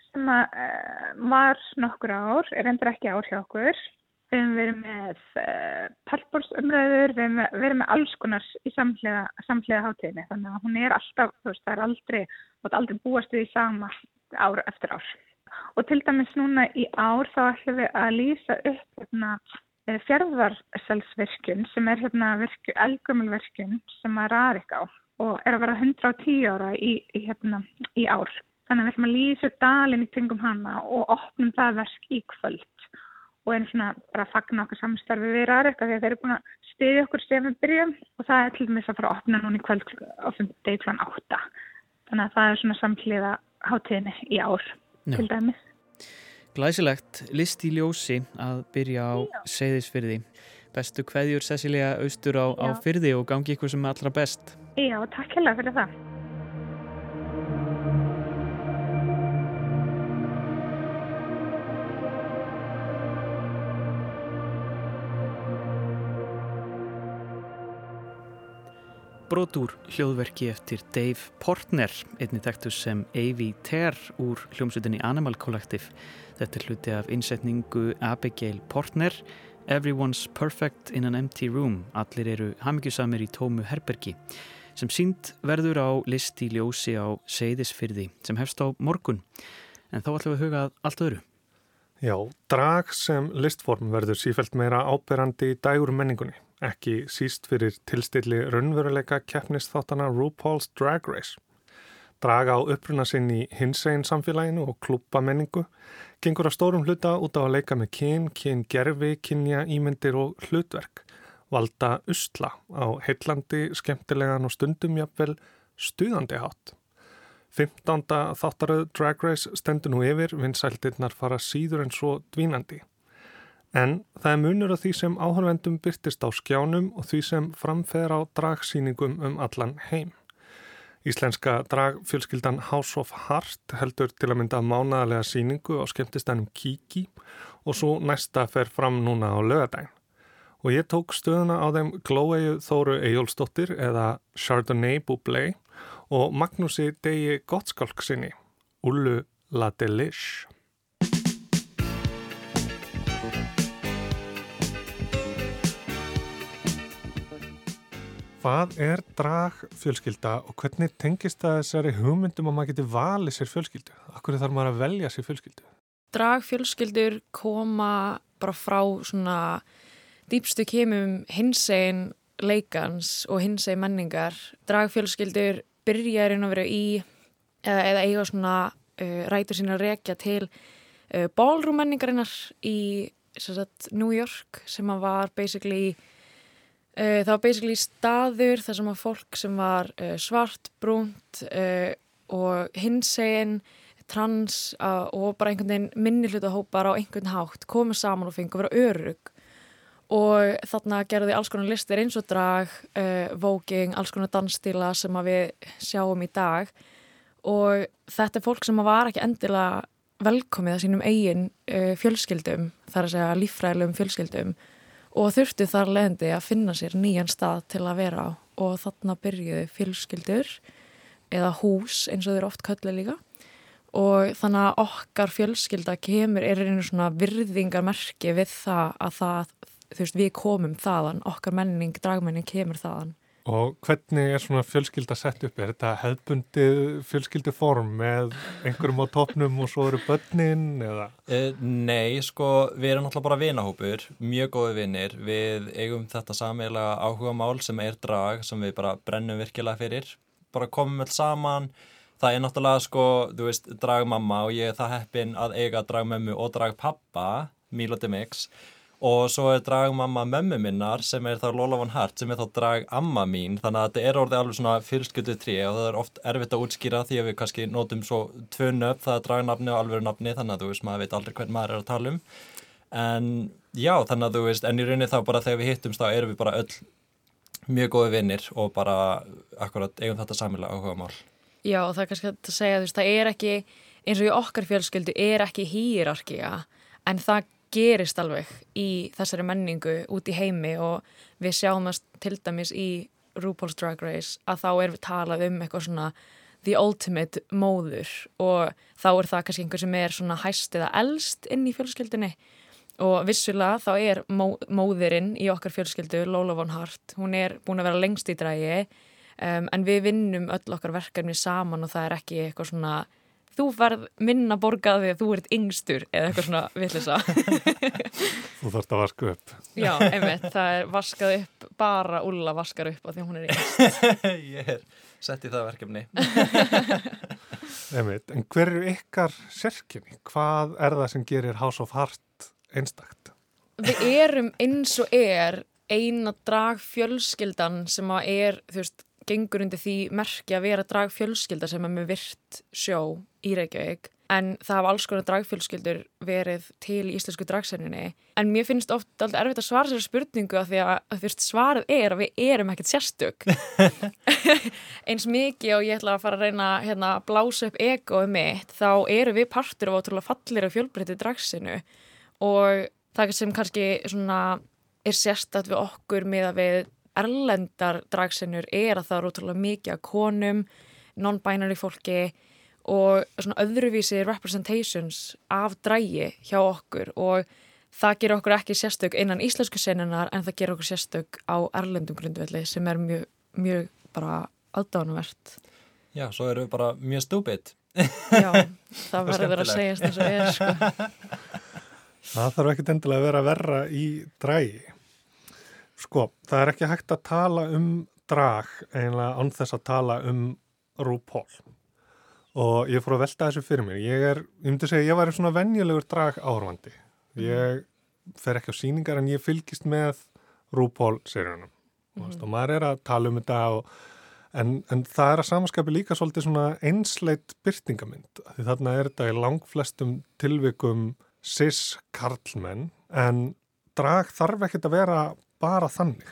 sem að, uh, var nokkur ár, er endur ekki ár hjá okkur við hefum verið með uh, pallbólsumræður, við hefum verið með alls konar í samhlega, samhlega hátíðinni þannig að hún er alltaf, þú veist, það er aldrei aldrei búast við í sama ár eftir ár. Og til dæmis núna í ár þá ætlum við að lýsa upp hérna, eh, fjörðarselsvirkjun sem er hérna elgumulvirkjun sem að Rarik á og er að vera 110 ára í, í, hérna, í ár. Þannig að við ætlum að lýsa dalinn í kringum hana og opnum það verk í kvöld og erum svona bara að fagna okkur samstarfi við af því að þeir eru búin að stiðja okkur sem við byrjum og það er til dæmis að fara að opna núna í kvöld á degi kl. 8 þannig að það er svona samtliða hátíðinni í ár Já. til dæmis. Glæsilegt, list í ljósi að byrja á seyðisfyrði. Bestu kveðjur Cecilia austur á, á Já. fyrði og gangi ykkur sem allra best. Já, takk hella fyrir það. Brot úr hljóðverki eftir Dave Portner, einnig þekktur sem A.V. Ter úr hljómsutinni Animal Collective. Þetta er hluti af innsetningu Abigail Portner, Everyone's Perfect in an Empty Room, allir eru hamingjusamir í tómu herbergi, sem sínd verður á list í ljósi á Seyðisfyrði sem hefst á morgun. En þá ætlum við að huga að allt öðru. Já, drag sem listform verður sífælt meira áberandi í dægur menningunni, ekki síst fyrir tilstilli raunveruleika keppnisþáttana RuPaul's Drag Race. Drag á uppruna sinn í hinsegin samfélaginu og klúpa menningu gengur að stórum hluta út á að leika með kyn, kyn gerfi, kynja, ímyndir og hlutverk, valda usla á heillandi, skemmtilegan og stundum jafnvel stuðandi hátt. 15. þáttaröð Drag Race stendur nú yfir, vinsældirnar fara síður en svo dvínandi. En það er munur á því sem áhörvendum byrtist á skjánum og því sem framfeður á dragsýningum um allan heim. Íslenska dragfjölskyldan House of Heart heldur til að mynda mánaðarlega síningu á skemmtistænum Kiki og svo næsta fer fram núna á lögadaginn. Og ég tók stöðuna á þeim Glóegu Þóru Eyjólfsdóttir eða Chardonnay Bublé og Magnúsi Degi Gottskálk sinni, Ullu La Delish. Hvað er dragfjölskylda og hvernig tengist það þessari hugmyndum að maður geti valið sér fjölskyldu? Akkur þarf maður að velja sér fjölskyldu? Dragfjölskyldur koma bara frá svona dýpstu kemum hinsegin leikans og hinsegin menningar. Dragfjölskyldur byrja í raun og veru í eða, eða eiga svona uh, rætur sína að rekja til uh, ballroom menningarinnar í sagt, New York sem að var basically uh, það var basically staður þar sem að fólk sem var uh, svart, brúnt uh, og hinsegin trans uh, og bara einhvern veginn minni hluta hópar á einhvern hátt komið saman og fengi að vera örug og þarna gerði alls konar listir eins og drag, vóking, alls konar dansstíla sem við sjáum í dag. Og þetta er fólk sem var ekki endilega velkomið að sínum eigin fjölskyldum, þar að segja líffræðilegum fjölskyldum og þurftu þar leðandi að finna sér nýjan stað til að vera á. Og þarna byrjuðu fjölskyldur eða hús eins og þeir oft köllu líka. Og þannig að okkar fjölskylda kemur er einu svona virðingarmerki við það að það, þú veist, við komum þaðan, okkar menning, dragmenning kemur þaðan. Og hvernig er svona fjölskylda sett upp? Er þetta hefðbundið fjölskylduform með einhverjum á topnum og svo eru börnin eða? Uh, nei, sko, við erum náttúrulega bara vinahópur, mjög góði vinnir. Við eigum þetta sameiginlega áhuga mál sem er drag, sem við bara brennum virkilega fyrir. Bara komum öll saman. Það er náttúrulega, sko, þú veist, dragmamma og ég er það heppin að eiga dragmömmu og dragpappa, Milo de Mix. Og svo er dragmamma mömmu minnar sem er þá Lola von Hart sem er þá dragamma mín. Þannig að þetta er orðið alveg svona fyrstskjötu trí og það er oft erfitt að útskýra því að við kannski notum svo tvö nöfn, það er dragnafni og alveg nafni þannig að þú veist, maður veit aldrei hvern maður er að tala um. En já, þannig að þú veist, en í rauninni þá bara þegar við hittumst þá erum við bara öll mjög góði vinnir og bara akkurat eigum þetta samilega áhuga mál. Já, og það er kannski að segja, þú veist, það er ekki, eins og í okkar fjölskyldu, er ekki hýrarkía, en það gerist alveg í þessari menningu út í heimi og við sjáum það til dæmis í RuPaul's Drag Race að þá er við talað um eitthvað svona the ultimate móður og þá er það kannski einhver sem er svona hæst eða elst inn í fjölskyldunni. Og vissulega þá er mó, móðurinn í okkar fjölskyldu, Lola von Hart, hún er búin að vera lengst í drægi um, en við vinnum öll okkar verkefni saman og það er ekki eitthvað svona þú verð minna borgað því að þú ert yngstur eða eitthvað svona villisa. Þú þarfst að vaska upp. Já, einmitt, það er vaskað upp, bara Ulla vaskar upp af því hún er yngst. ég er sett í það verkefni. Einmitt. En hver eru ykkar sérkynni? Hvað er það sem gerir House of Heart einstakt? við erum eins og er eina dragfjölskyldan sem að er, þú veist, gengur undir því merki að vera dragfjölskylda sem er með virt sjó í Reykjavík en það hafa alls konar dragfjölskyldur verið til íslensku dragsenninni en mér finnst ofta alltaf erfitt að svara sér spurningu af því að, að fyrst svarið er að við erum ekkert sérstök. Eins mikið og ég ætla að fara að reyna hérna, að blása upp egoið mitt þá eru við partur af ótrúlega fallir og fjölbreytti dragsinu. Og það sem kannski svona er sérstætt við okkur með að við erlendar dragsinnur er að það eru ótrúlega mikið að konum non-binary fólki og svona öðruvísi representations af drægi hjá okkur og það gerur okkur ekki sérstök innan íslensku senunar en það gerur okkur sérstök á erlendum grundvelli sem er mjög, mjög bara aðdánuvert. Já, svo eru við bara mjög stúbit. Já, það verður að segjast eins og er sko. Það þarf ekkit endilega að vera verra í drægi. Sko, það er ekki hægt að tala um drag einlega án þess að tala um RuPaul og ég fór að velta þessu fyrir mér. Ég er, ég myndi segja, ég var svona venjulegur drag áhörfandi ég fer ekki á síningar en ég fylgist með RuPaul seríunum mm -hmm. og maður er að tala um þetta og, en, en það er að samanskapi líka svolítið svona einsleit byrtingamind því þarna er þetta í langflestum tilvikum cis karlmenn en drag þarf ekkert að vera bara þannig,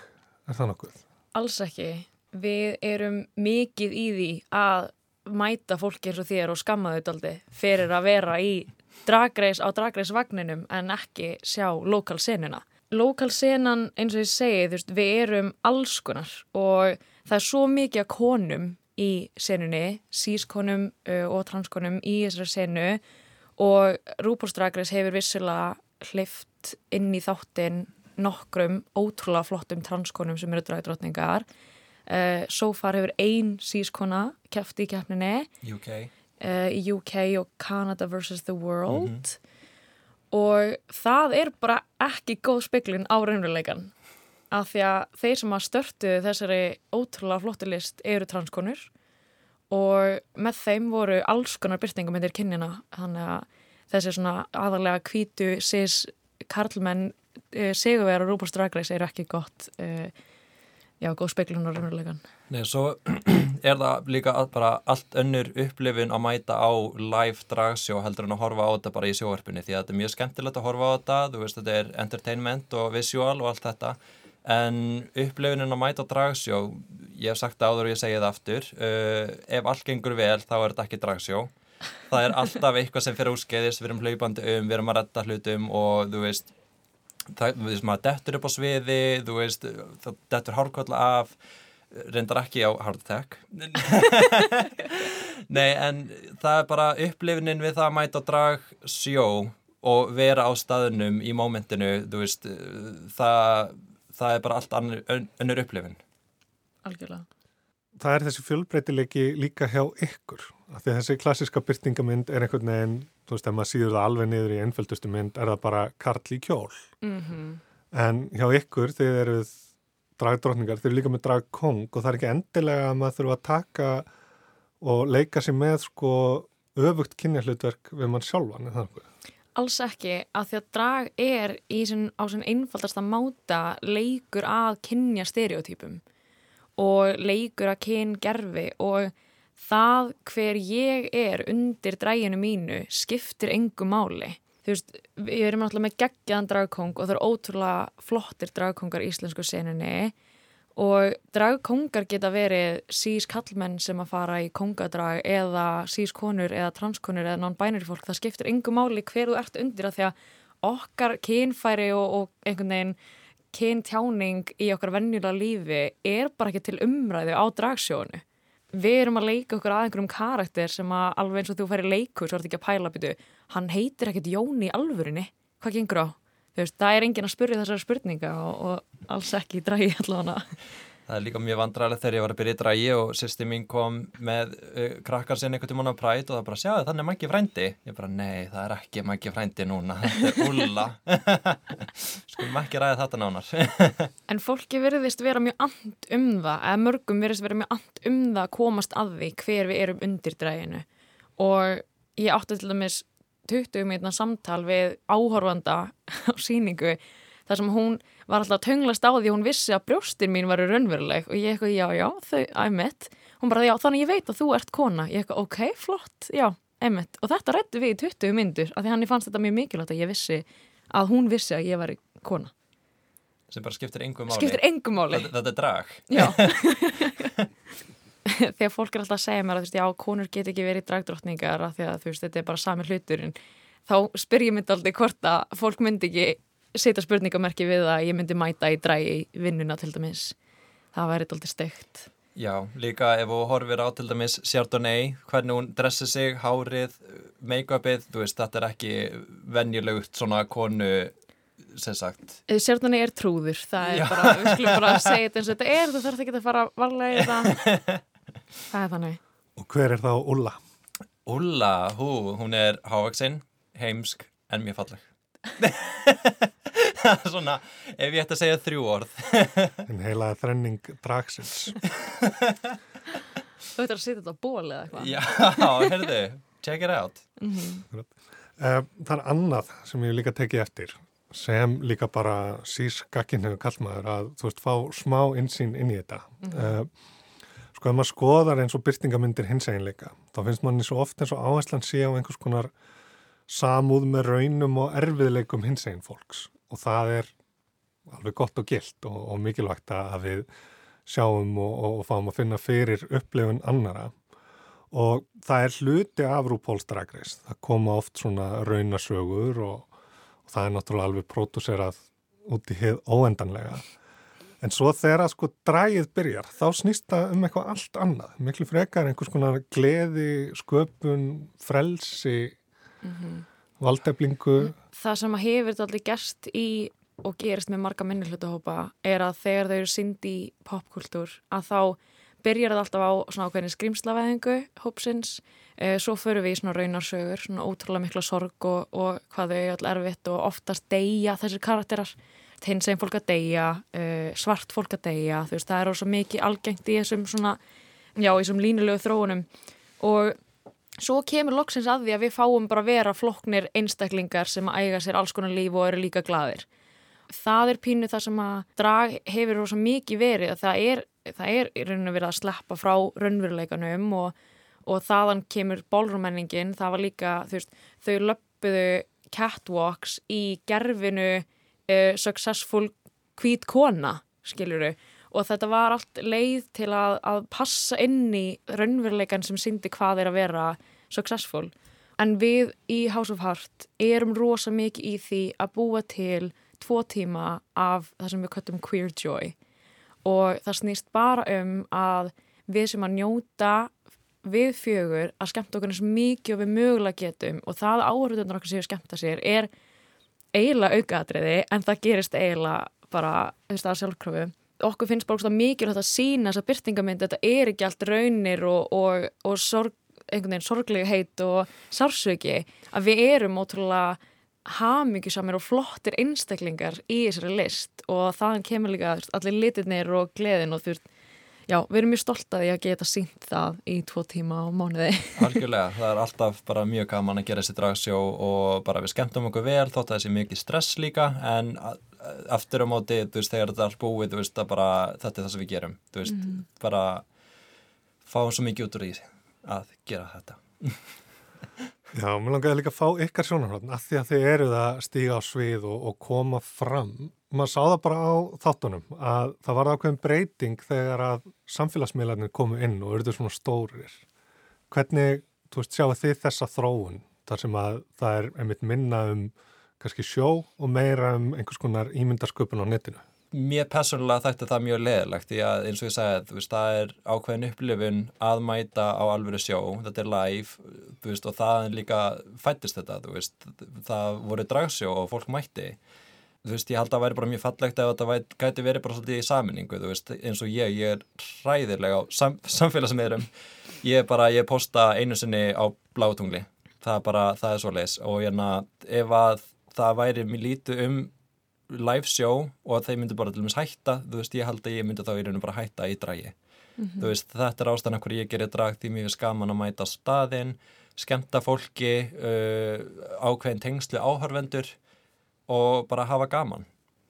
er það nokkuð? Alls ekki, við erum mikið í því að mæta fólki eins og þér og skamma þau daldi fyrir að vera í dragreis á dragreisvagninum en ekki sjá lokalsenuna. Lokalsenan eins og ég segi, þú veist, við erum allskunar og það er svo mikið að konum í senunni, sískonum og transkonum í þessari senu og Rúbólsdragreis hefur vissilega hlift inn í þáttinn nokkrum ótrúlega flottum transkonum sem eru dragdrottningar Uh, so far hefur ein sískona kæft í keppninni UK. Uh, í UK og Canada vs. the World mm -hmm. og það er bara ekki góð speiklun á raunveruleikan af því að þeir sem að störtu þessari ótrúlega flottilist eru transkonur og með þeim voru alls konar byrtingum myndir kynjana þannig að þessi svona aðalega kvítu sís karlmenn uh, sigurverðar og rúbúrstrækleis eru ekki gott já, góð speiklun og raunverulegan. Nei, svo er það líka bara allt önnur upplifin að mæta á live dragsjó heldur en að horfa á þetta bara í sjóarpunni því að þetta er mjög skemmtilegt að horfa á þetta, þú veist þetta er entertainment og visual og allt þetta en upplifinin að mæta á dragsjó, ég hef sagt það áður og ég segi það aftur, uh, ef allt gengur vel þá er þetta ekki dragsjó. Það er alltaf eitthvað sem fyrir úrskeiðis, við erum hlaupandi um, við erum að retta hlutum og þú veist það, þú veist, maður dettur upp á sviði þú veist, það dettur hárkvall af reyndar ekki á hard attack. Nei, en það er bara upplifnin við það að mæta og drag sjó og vera á staðunum í mómentinu, þú veist það, það er bara allt annur, önnur upplifin Algjörlega. Það er þessi fjölbreytilegi líka hjá ykkur, af því að þessi klassiska byrtingamind er einhvern veginn þú veist, ef maður síður það alveg niður í einföldustu mynd er það bara karl í kjól mm -hmm. en hjá ykkur þeir eru dragdrótningar, þeir eru líka með dragkong og það er ekki endilega að maður þurfa að taka og leika sér með sko öfugt kynjahlutverk við mann sjálfan, er það eitthvað? Alls ekki, að því að drag er sin, á svona einfaldasta máta leikur að kynja stereotypum og leikur að kyngerfi og það hver ég er undir dræginu mínu skiptir engu máli. Þú veist, við erum alltaf með geggjaðan dragkong og það eru ótrúlega flottir dragkongar í íslensku seninni og dragkongar geta verið sís kallmenn sem að fara í kongadrag eða sís konur eða transkonur eða non-binary fólk. Það skiptir engu máli hver þú ert undir að því að okkar kynfæri og, og einhvern veginn kyntjáning í okkar vennjulega lífi er bara ekki til umræðu á dragsjónu við erum að leika okkur að einhverjum karakter sem að alveg eins og þú færi leiku svo er þetta ekki að pæla býtu, hann heitir ekkert Jóni í alvörinni, hvað gengur á? Veist, það er engin að spurja þessari spurninga og, og alls ekki drægi allavega Það er líka mjög vandræðilegt þegar ég var að byrja í drægi og sýsti mín kom með uh, krakkar sinni einhvern tíma á præt og það bara, sjáðu þannig mækki frændi. Ég bara, nei, það er ekki mækki frændi núna, þetta er ulla. Skulum ekki ræða þetta nánar. en fólki verðist vera mjög and um það, eða mörgum verðist vera mjög and um það að komast að því hver við erum undir dræginu. Og ég átti til dæmis 20 minna samtal við áhorfanda á síningu þar sem hún var alltaf tönglast á því að hún vissi að brjóstin mín varu raunveruleg. Og ég eitthvað, já, já, þau, æmitt hún bara, já, þannig ég veit að þú ert kona. Ég eitthvað, ok, flott, já, æmitt og þetta rættu við í 20 myndur af því hann fannst þetta mjög mikilvægt að ég vissi að hún vissi að ég var kona. Sem bara skiptir engum máli. Skiptir engum máli. Þetta, þetta er drag. Þegar fólk er alltaf að segja mér að þú veist, já, konur get ekki verið dragdrottningar af því að þú veist, þetta er bara sami hluturinn þá spyr ég myndi aldrei hvort að fólk myndi ekki setja spurningamerki við að ég myndi mæta í drægi vinnuna til dæmis. Það væri alltaf steikt. Já, líka ef þú horfir á til dæmis Chardonnay, hvernig hún dressir sig hárið, make-upið þú veist, þetta er ekki venjulegut svona konu sem sagt. Chardonnay er trúður, það er Já. bara við skulum bara segja þetta eins og þetta er þú þarf ekki að fara varlega í það. Það er þannig. Og hver er þá Ulla? Ulla, hú, hún er hávaksinn, heimsk en mjög falleg Svona, ef ég ætti að segja þrjú orð. En heila þrenning dragsins. þú ættir að setja þetta á ból eða eitthvað. Já, heyrðu, check it out. Eh, Það er annað sem ég líka tekið eftir sem líka bara sís gaginn hefur kallmaður að þú veist fá smá insýn inn í þetta. Mm Sko ef maður skoðar eins og byrtingamyndir hins eiginleika þá finnst manni svo oft eins og áherslan sé á einhvers konar samúð með raunum og erfiðleikum hins eigin fólks og það er alveg gott og gilt og, og mikilvægt að við sjáum og, og, og fáum að finna fyrir upplifun annara og það er hluti af Race. Það koma oft svona raunasögur og, það er náttúrulega alveg pródúserað út í hið óendanlega. En svo þegar sko drægið byrjar, þá snýst það um eitthvað allt annað. Miklu frekar einhvers konar gleði, sköpun, frelsi, valdeflingu. það sem hefur þetta allir gerst í og gerist með marga minnihlutahópa er að þegar þau eru synd í popkultúr að þá byrjar það alltaf á svona ákveðin skrimslaveðingu hópsins, eh, svo förum við í svona raunarsögur, svona ótrúlega mikla sorg og, og hvað þau er all erfitt og oftast deyja þessir karakterar. Hins einn fólk að deyja, uh, svart fólk að deyja, þú veist, það er svo mikið algengt í þessum svona, já, í þessum línulegu þróunum. Og svo kemur loksins að því að við fáum bara vera flokknir einstaklingar sem eiga sér alls konar líf og eru líka glaðir. Það er pínu það sem að drag hefur rosa mikið verið að það er, það er í rauninu verið að sleppa frá raunveruleikanum og, og þaðan kemur bólrumenningin, það var líka, þú veist, þau löppuðu catwalks í gerfinu uh, successful hvít kona, skiljuru og þetta var allt leið til að, að passa inn í raunveruleikan sem syndi hvað er að vera successful. En við í House of Heart erum rosa mikið í því að búa til tvo tíma af það sem við köttum queer joy. Og það snýst bara um að við sem að njóta við fjögur að skemmta okkur eins mikið og við mögulega getum. Og það áhörðunar okkur séu að skemmta sér er eiginlega aukaðatriði en það gerist eiginlega bara þú veist að sjálfkröfu okkur finnst bara mikilvægt að sína þessa byrtingamynd þetta er ekki allt raunir og, og, og sorg, einhvern veginn sorglega heit og sársöki að við erum ótrúlega hamingjusamir og flottir einstaklingar í þessari list og þaðan kemur líka allir litirnir og gleðin og þú veist Já, við erum mjög stolt að að geta sínt það í tvo tíma á mánuði. Algjörlega, það er alltaf bara mjög gaman að gera þessi dragsjó og bara við skemmtum okkur vel þótt að þessi mikið stress líka en aftur á móti, þú veist, þegar þetta er allt búið, þú veist, að bara þetta er það sem við gerum, þú veist, bara fáum svo mikið út úr því að gera þetta. Já, mér langaði líka að fá ykkar sjónarhótt af því að þið eruð að stíga á svið og, og koma fram. Maður sá það bara á þáttunum að það var ákveðin breyting þegar að samfélagsmiðlarnir komu inn og eruðu svona stórir. Hvernig, þú veist, sjáu þið þessa þróun þar sem að það er einmitt minna um kannski sjó og meira um einhvers konar ímyndarsköpun á netinu? Mér persónulega þætti það mjög leðilegt því að eins og ég sagði, veist, það er ákveðin upplifun að mæta á alvöru sjó, þetta er live, veist, og það er líka fættist þetta, veist, það voru dragsjó og fólk mætti. Þú veist, ég held að það væri bara mjög fallegt ef þetta gæti verið bara svolítið í saminningu, þú veist, eins og ég, ég er hræðilega á sam, samfélagsmiðurum. Ég er bara, ég posta einu sinni á blátungli, það er bara, það er svo leis og hérna, ef að það væri mér lítið um live show og að þeir myndu bara til dæmis hætta. Þú veist, ég held að ég myndi þá í rauninu bara hætta í dragi. Þú veist, þetta er ástæðan hverju ég gerir drag því mér er skaman að mæta staðinn skemmta fólki uh, ákveðin tengslu áhörvendur og bara hafa gaman.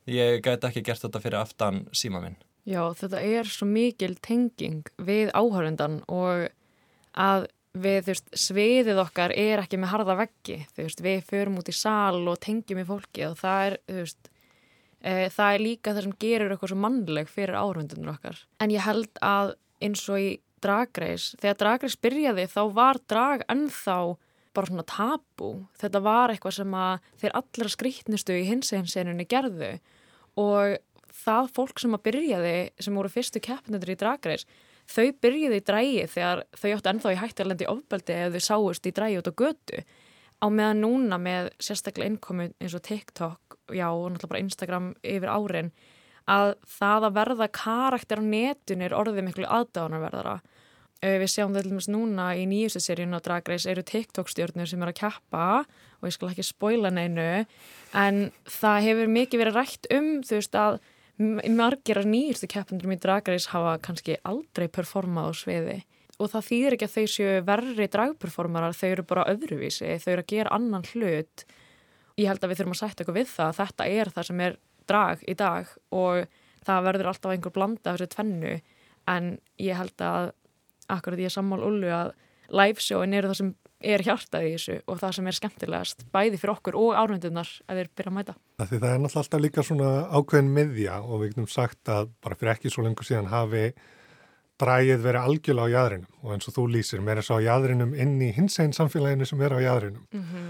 Ég gæti ekki gert þetta fyrir aftan síma minn. Já, þetta er svo mikil tenging við áhörundan og að við, þú veist, sviðið okkar er ekki með harða veggi, þú veist, við förum út í sal og tengjum í fólki og það er, þú veist, e, það er líka það sem gerur eitthvað svo mannleg fyrir áhörundunum okkar. En ég held að eins og í dragreis, þegar dragreis byrjaði þá var drag ennþá bara svona tabu. Þetta var eitthvað sem að þeir allra skrítnustu í hinseginsenunni gerðu og það fólk sem að byrjaði, sem voru fyrstu keppnendur í dragreis, þau byrjuði í drægi þegar þau áttu ennþá í hætti að lendi ofbeldi ef þau sáust í drægi út á götu. Á meðan núna með sérstaklega innkomi eins og TikTok, já og náttúrulega bara Instagram yfir árin, að það að verða karakter á netunir orðið miklu aðdáðanarverðara. Við sjáum þetta dæmis núna í nýjustu seríun á Drag Race eru TikTok stjórnir sem er að keppa og ég skal ekki spoila neinu en það hefur mikið verið rætt um þú veist að margir af nýjustu keppundurum í Drag Race hafa kannski aldrei performað á sviði og það þýðir ekki að þau séu verri dragperformarar, þau eru bara öðruvísi, þau eru að gera annan hlut. Ég held að við þurfum að sætta eitthvað við það að þetta er það sem er drag í dag og það verður alltaf einhver blanda af þessu tvennu en ég held að akkurat ég er sammál Ullu að liveshowin eru það sem er hjartað í þessu og það sem er skemmtilegast bæði fyrir okkur og árvöndunar að þeir byrja að mæta. Það, það er náttúrulega alltaf líka svona ákveðin miðja og við getum sagt að bara fyrir ekki svo lengur síðan hafi drægið verið algjörlega á jæðrinum og eins og þú lýsir, mér er svo á jæðrinum inn í hins einn samfélaginu sem er á jæðrinum mm -hmm.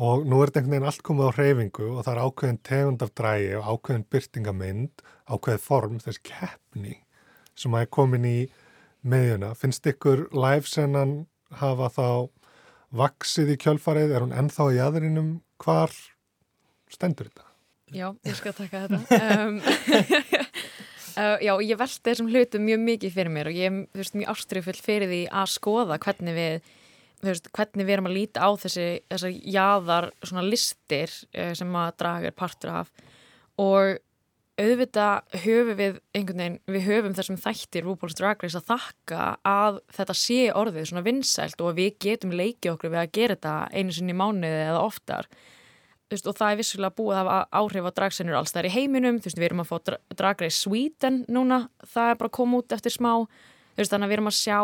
og nú er þetta einhvern veginn allt komið á hreyfingu og það er ákveðin tegund af drægi og ákveðin byrtingamind, ákveðin form, þessi keppni sem að er komin í meðjuna. Finnst ykkur livesennan hafa þá vaksið í kjölfarið, er hún ennþá í jæðrinum, hvar stendur þetta? Já, ég skal taka þetta. Um, Uh, já, ég veldi þessum hlutum mjög mikið fyrir mér og ég er veist, mjög ástrifull fyrir því að skoða hvernig við, veist, hvernig við erum að líta á þessi, þessar jáðar listir uh, sem að draga er partur af og auðvitað höfum við einhvern veginn, við höfum þessum þættir RuPaul's Drag Race að þakka að þetta sé orðið svona vinsælt og við getum leikið okkur við að gera þetta einu sinni mánuði eða oftar. Veist, og það er vissulega búið að áhrif á dragsenur alls þar í heiminum, veist, við erum að fá dragreis Sweden núna, það er bara að koma út eftir smá, veist, þannig að við erum að sjá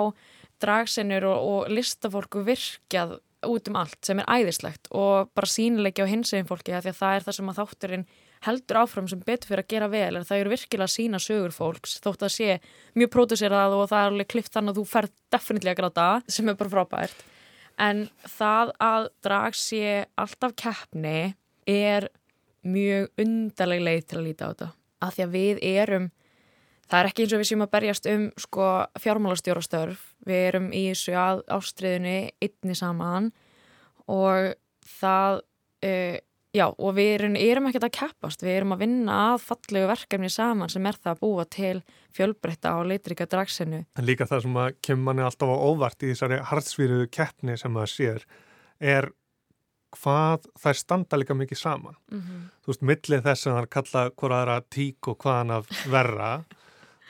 dragsenur og, og listafólku virkjað út um allt sem er æðislegt og bara sínilegja á hinsegin fólki því að það er það sem að þátturinn heldur áfram sem betur fyrir að gera vel það eru virkilega að sína sögur fólks þótt að sé mjög pródúserað og það er alveg klift þannig að þú fer definitíli að gráta sem er bara frábært. En það að drag sé alltaf keppni er mjög undarleg leið til að líta á þetta. Að því að við erum það er ekki eins og við séum að berjast um sko fjármálastjórastörf við erum í þessu að ástriðinu einni saman og það uh, Já, og við erum, erum ekkert að keppast, við erum að vinna að fallegu verkefni saman sem er það að búa til fjölbreytta á leitrika dragsinu. En líka það sem að kemur manni alltaf á óvart í þessari hardsvíruðu keppni sem maður sér er hvað þær standa líka mikið saman. Mm -hmm. Þú veist, millið þess að það er kalla hverjaðra tík og hvaðan að verra,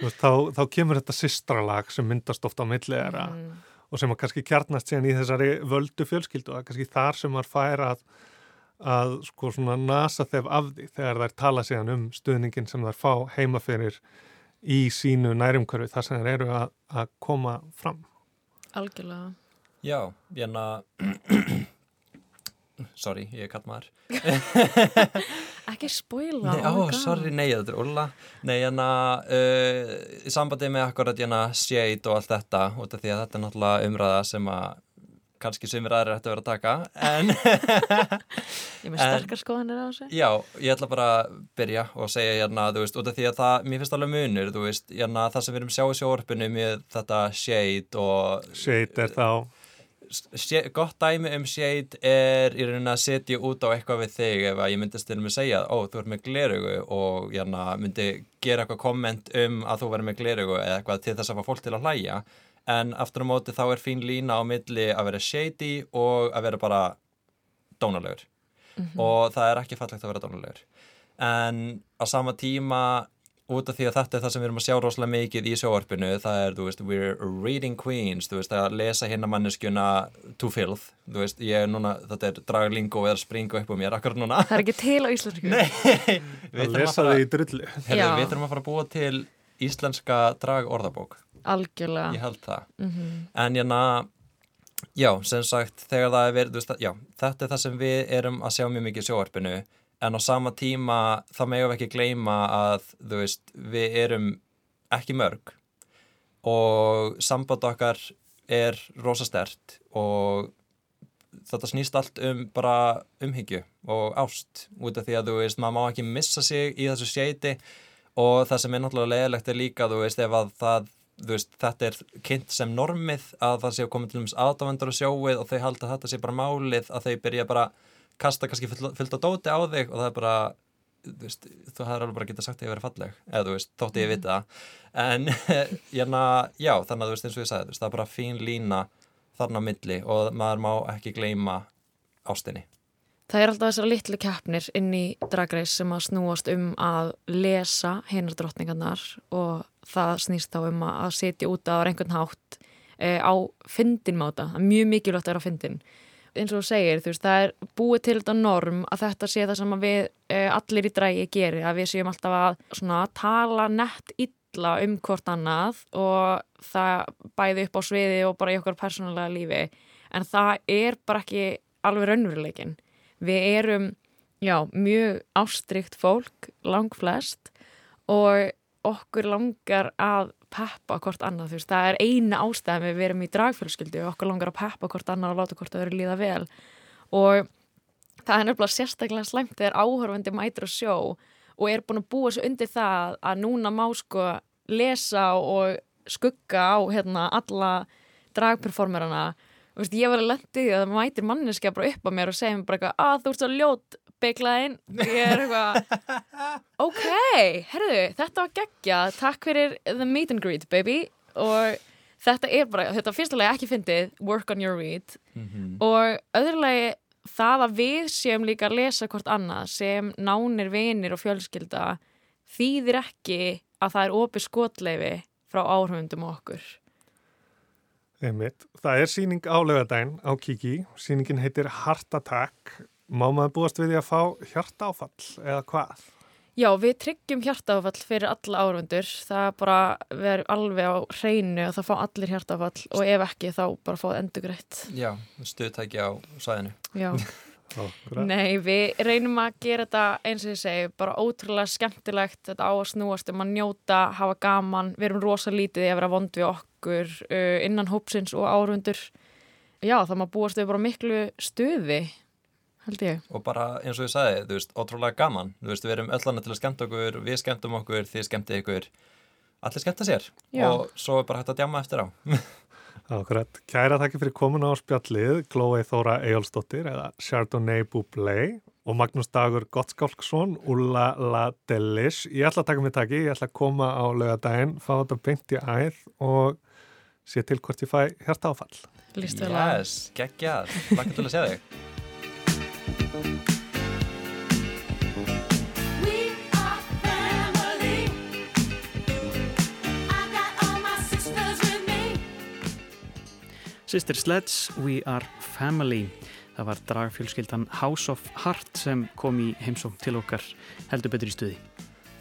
veist, þá, þá kemur þetta sistralag sem myndast ofta á millið þeirra mm og sem að kannski kjarnast síðan í þessari völdu fjölskyldu og kannski þar sem maður fær að að sko svona nasa þef af því þegar þær tala síðan um stuðningin sem þær fá heimaferir í sínu nærumkörfi þar sem þær eru að, að koma fram. Algjörlega. Já, ég enna sorry, ég er katt maður ekki spóila Ó, oh sorry, nei, þetta er Ulla. Nei, en að uh, í sambandi með akkurat shade og allt þetta út af því að þetta er náttúrulega umræða sem að kannski sem við aðra ætti að vera að taka en ég með sterkar skoðanir á þessu. Já, ég ætla bara að byrja og segja hérna, þú veist, út af því að það mér finnst alveg munur, þú veist, hérna það sem við erum sjá í sjórfinu með þetta shade og shade er þá gott dæmi um shade er í rauninni að setja út á eitthvað við þig ef að ég myndist til að segja, ó, þú ert með glerugu og hérna myndi gera eitthvað komment um að þú verður með glerugu eða eitthvað til þess að fá fólk til að hlæja. En aftur á móti þá er fín lína á milli að vera shady og að vera bara dónalegur. Mm -hmm. og það er ekki fallegt að vera dónalegur. En á sama tíma út af því að þetta er það sem við erum að sjá rosalega mikið í sjóarpinu, það er, þú veist, we're reading queens, þú veist, að lesa hérna manneskjuna to filth, þú veist, ég er núna, þetta er draglingo eða springa upp á mér akkur núna. Það er ekki til á íslensku. Nei, við að þurfum að þurfum að fara að búa til íslenska dragorðabók, Algjörlega. ég held það. Mhm. En hérna, já, sem sagt, þegar það er verið, þú veist, að- já, þetta er það sem við erum að sjá mjög mikið í sjóarpinu, en á sama tíma þá megum við ekki gleyma að, þú veist, við erum ekki mörg. Og samband okkar er rosa stert og þetta snýst allt um bara umhyggju og ást. Út af því að þú veist, maður má ekki missa sig í þessu séti og það sem er náttúrulega leiðilegt er líka, þú veist, ef að það veist, þetta er kynnt sem normið að það sé að koma til dæmis aðdávendur á sjóið og þau halda þetta sé bara málið að þau byrja bara kasta kannski fullt, á dóti á þig og það er bara þú veist, þú hefur alveg bara getað sagt að ég verið falleg eða þú veist, þótti ég vita það en hérna, já, þannig að þú veist eins og ég sagði, þú veist, það er bara fín lína þarna á milli og maður má ekki gleyma ástinni Það er alltaf þessar litlu keppnir inn í dragreis sem að snúast um að lesa hinnar drottningarnar og það snýst þá um að setja út á einhvern hátt e, á fyndinmáta. Er mjög mikilvægt að vera á fyndin. Eins og þú segir, þú veist, það er búið til þetta norm að þetta sé það sem við e, allir í drægi geri, að við séum alltaf að svona, tala nett illa um hvort annað og það bæði upp á sviði og bara í okkar persónulega lífi. En það er bara ekki alveg raunveruleikin við erum, já, mjög ástrykt fólk, lang flest og okkur langar að peppa hvort annað, þú veist, það er eina ástæðum við erum í dragfjölskyldu og okkur langar að peppa hvort annað og láta hvort það eru líða vel. Og það er nefnilega sérstaklega slæmt þegar áhörfandi mætir á sjó og er búin að búa svo undir það að núna má sko lesa og skugga á hérna alla dragperformerana. Þú veist, ég var að lendi því að það mætir manneskja bara upp á mér og segja mér bara að þú ert svo ljót beiklaðinn ég er eitthvað ok, herðu, þetta var geggja takk fyrir the meet and greet baby og þetta er bara þetta fyrstulega ekki fyndið, work on your read og öðrulegi það að við séum líka að lesa hvort annað sem nánir vinir og fjölskylda þýðir ekki að það er opið skotleifi frá áhrifundum okkur Einmitt. Það er síning á lögadaginn á Kiki. Síningin heitir Heart Attack. Má maður búast við því að fá hjartáfall eða hvað? Já, við tryggjum hjartafall fyrir alla áhörfundur. Það bara verður alveg á hreinu og það fá allir hjartafall og ef ekki þá bara fá endur greitt. Já, stuðtæki á svæðinu Já. Nei, við reynum að gera þetta eins og ég segi, bara ótrúlega skemmtilegt, þetta á að snúast um að njóta, hafa gaman, við erum rosa lítið í að vera vond við okkur uh, innan hópsins og árundur. Já, það maður búast við bara miklu stuði. Og bara eins og ég sagði, þú veist, ótrúlega gaman þú veist, við erum öllana til að skemmta okkur við skemmtum okkur, þið skemmtið ykkur allir skemmta sér Já. og svo er bara hægt að djama eftir á Akkurat. Kæra þakki fyrir komuna á spjallið, Glói Þóra Eyjálsdóttir eða Chardonnay Bublé og Magnús Dagur Gottskálksson, Ulla La Delish. Ég ætla að taka mig taki, ég ætla að koma á lögadaginn, fá þetta beint í æð og sé til hvort ég fæ hjartáfall. Lýst vel að. Sister Sledge, We Are Family. Það var dragfjölskyldan House of Heart sem kom í heimsókn til okkar heldur betur í stuði.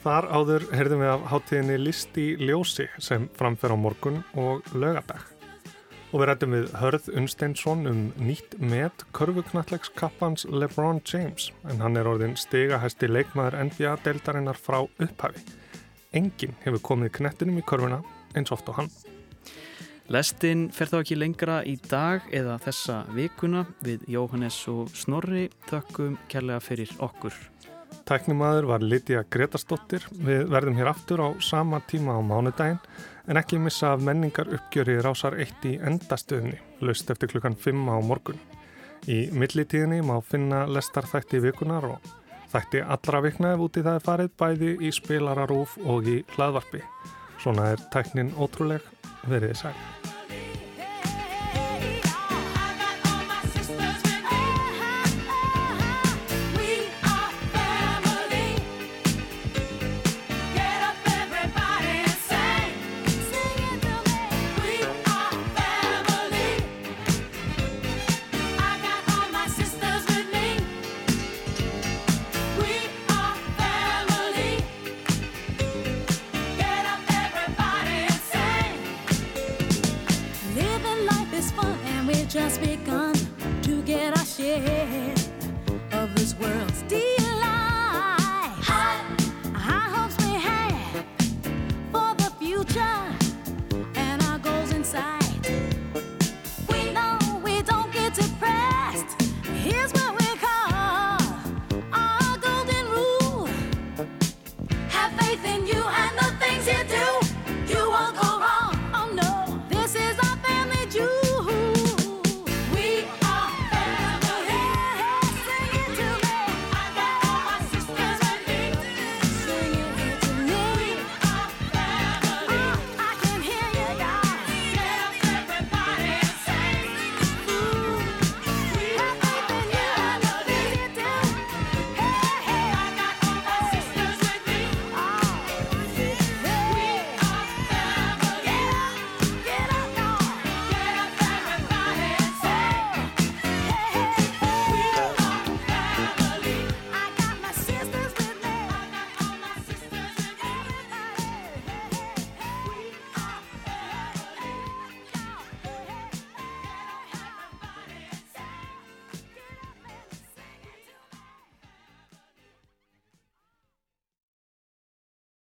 Þar áður heyrðum við af hátíðinni List í ljósi sem framfer á morgun og lögadag. Og við rættum við Hörð Unsteinsson um nýtt met körfuknallegskappans LeBron James en hann er orðin stigahæsti leikmaður NBA-deildarinnar frá upphafi. Enginn hefur komið knettinum í körfuna eins oft og hann. Lestin fer þá ekki lengra í dag eða þessa vikuna við Jóhannes og Snorri þökkum kærlega fyrir okkur. Tæknimaður var Lydia Gretarsdóttir. Við verðum hér aftur á sama tíma á mánudaginn en ekki missa af menningar uppgjöri rásar eitt í endastöðni, laust eftir klukkan 5 á morgun. Í millitíðinni má finna lestar þætti vikunar og þætti allra vikna ef úti það er farið bæði í spilararúf og í hlaðvarpi. Svona er tæknin ótrúleg, verið þið sæl.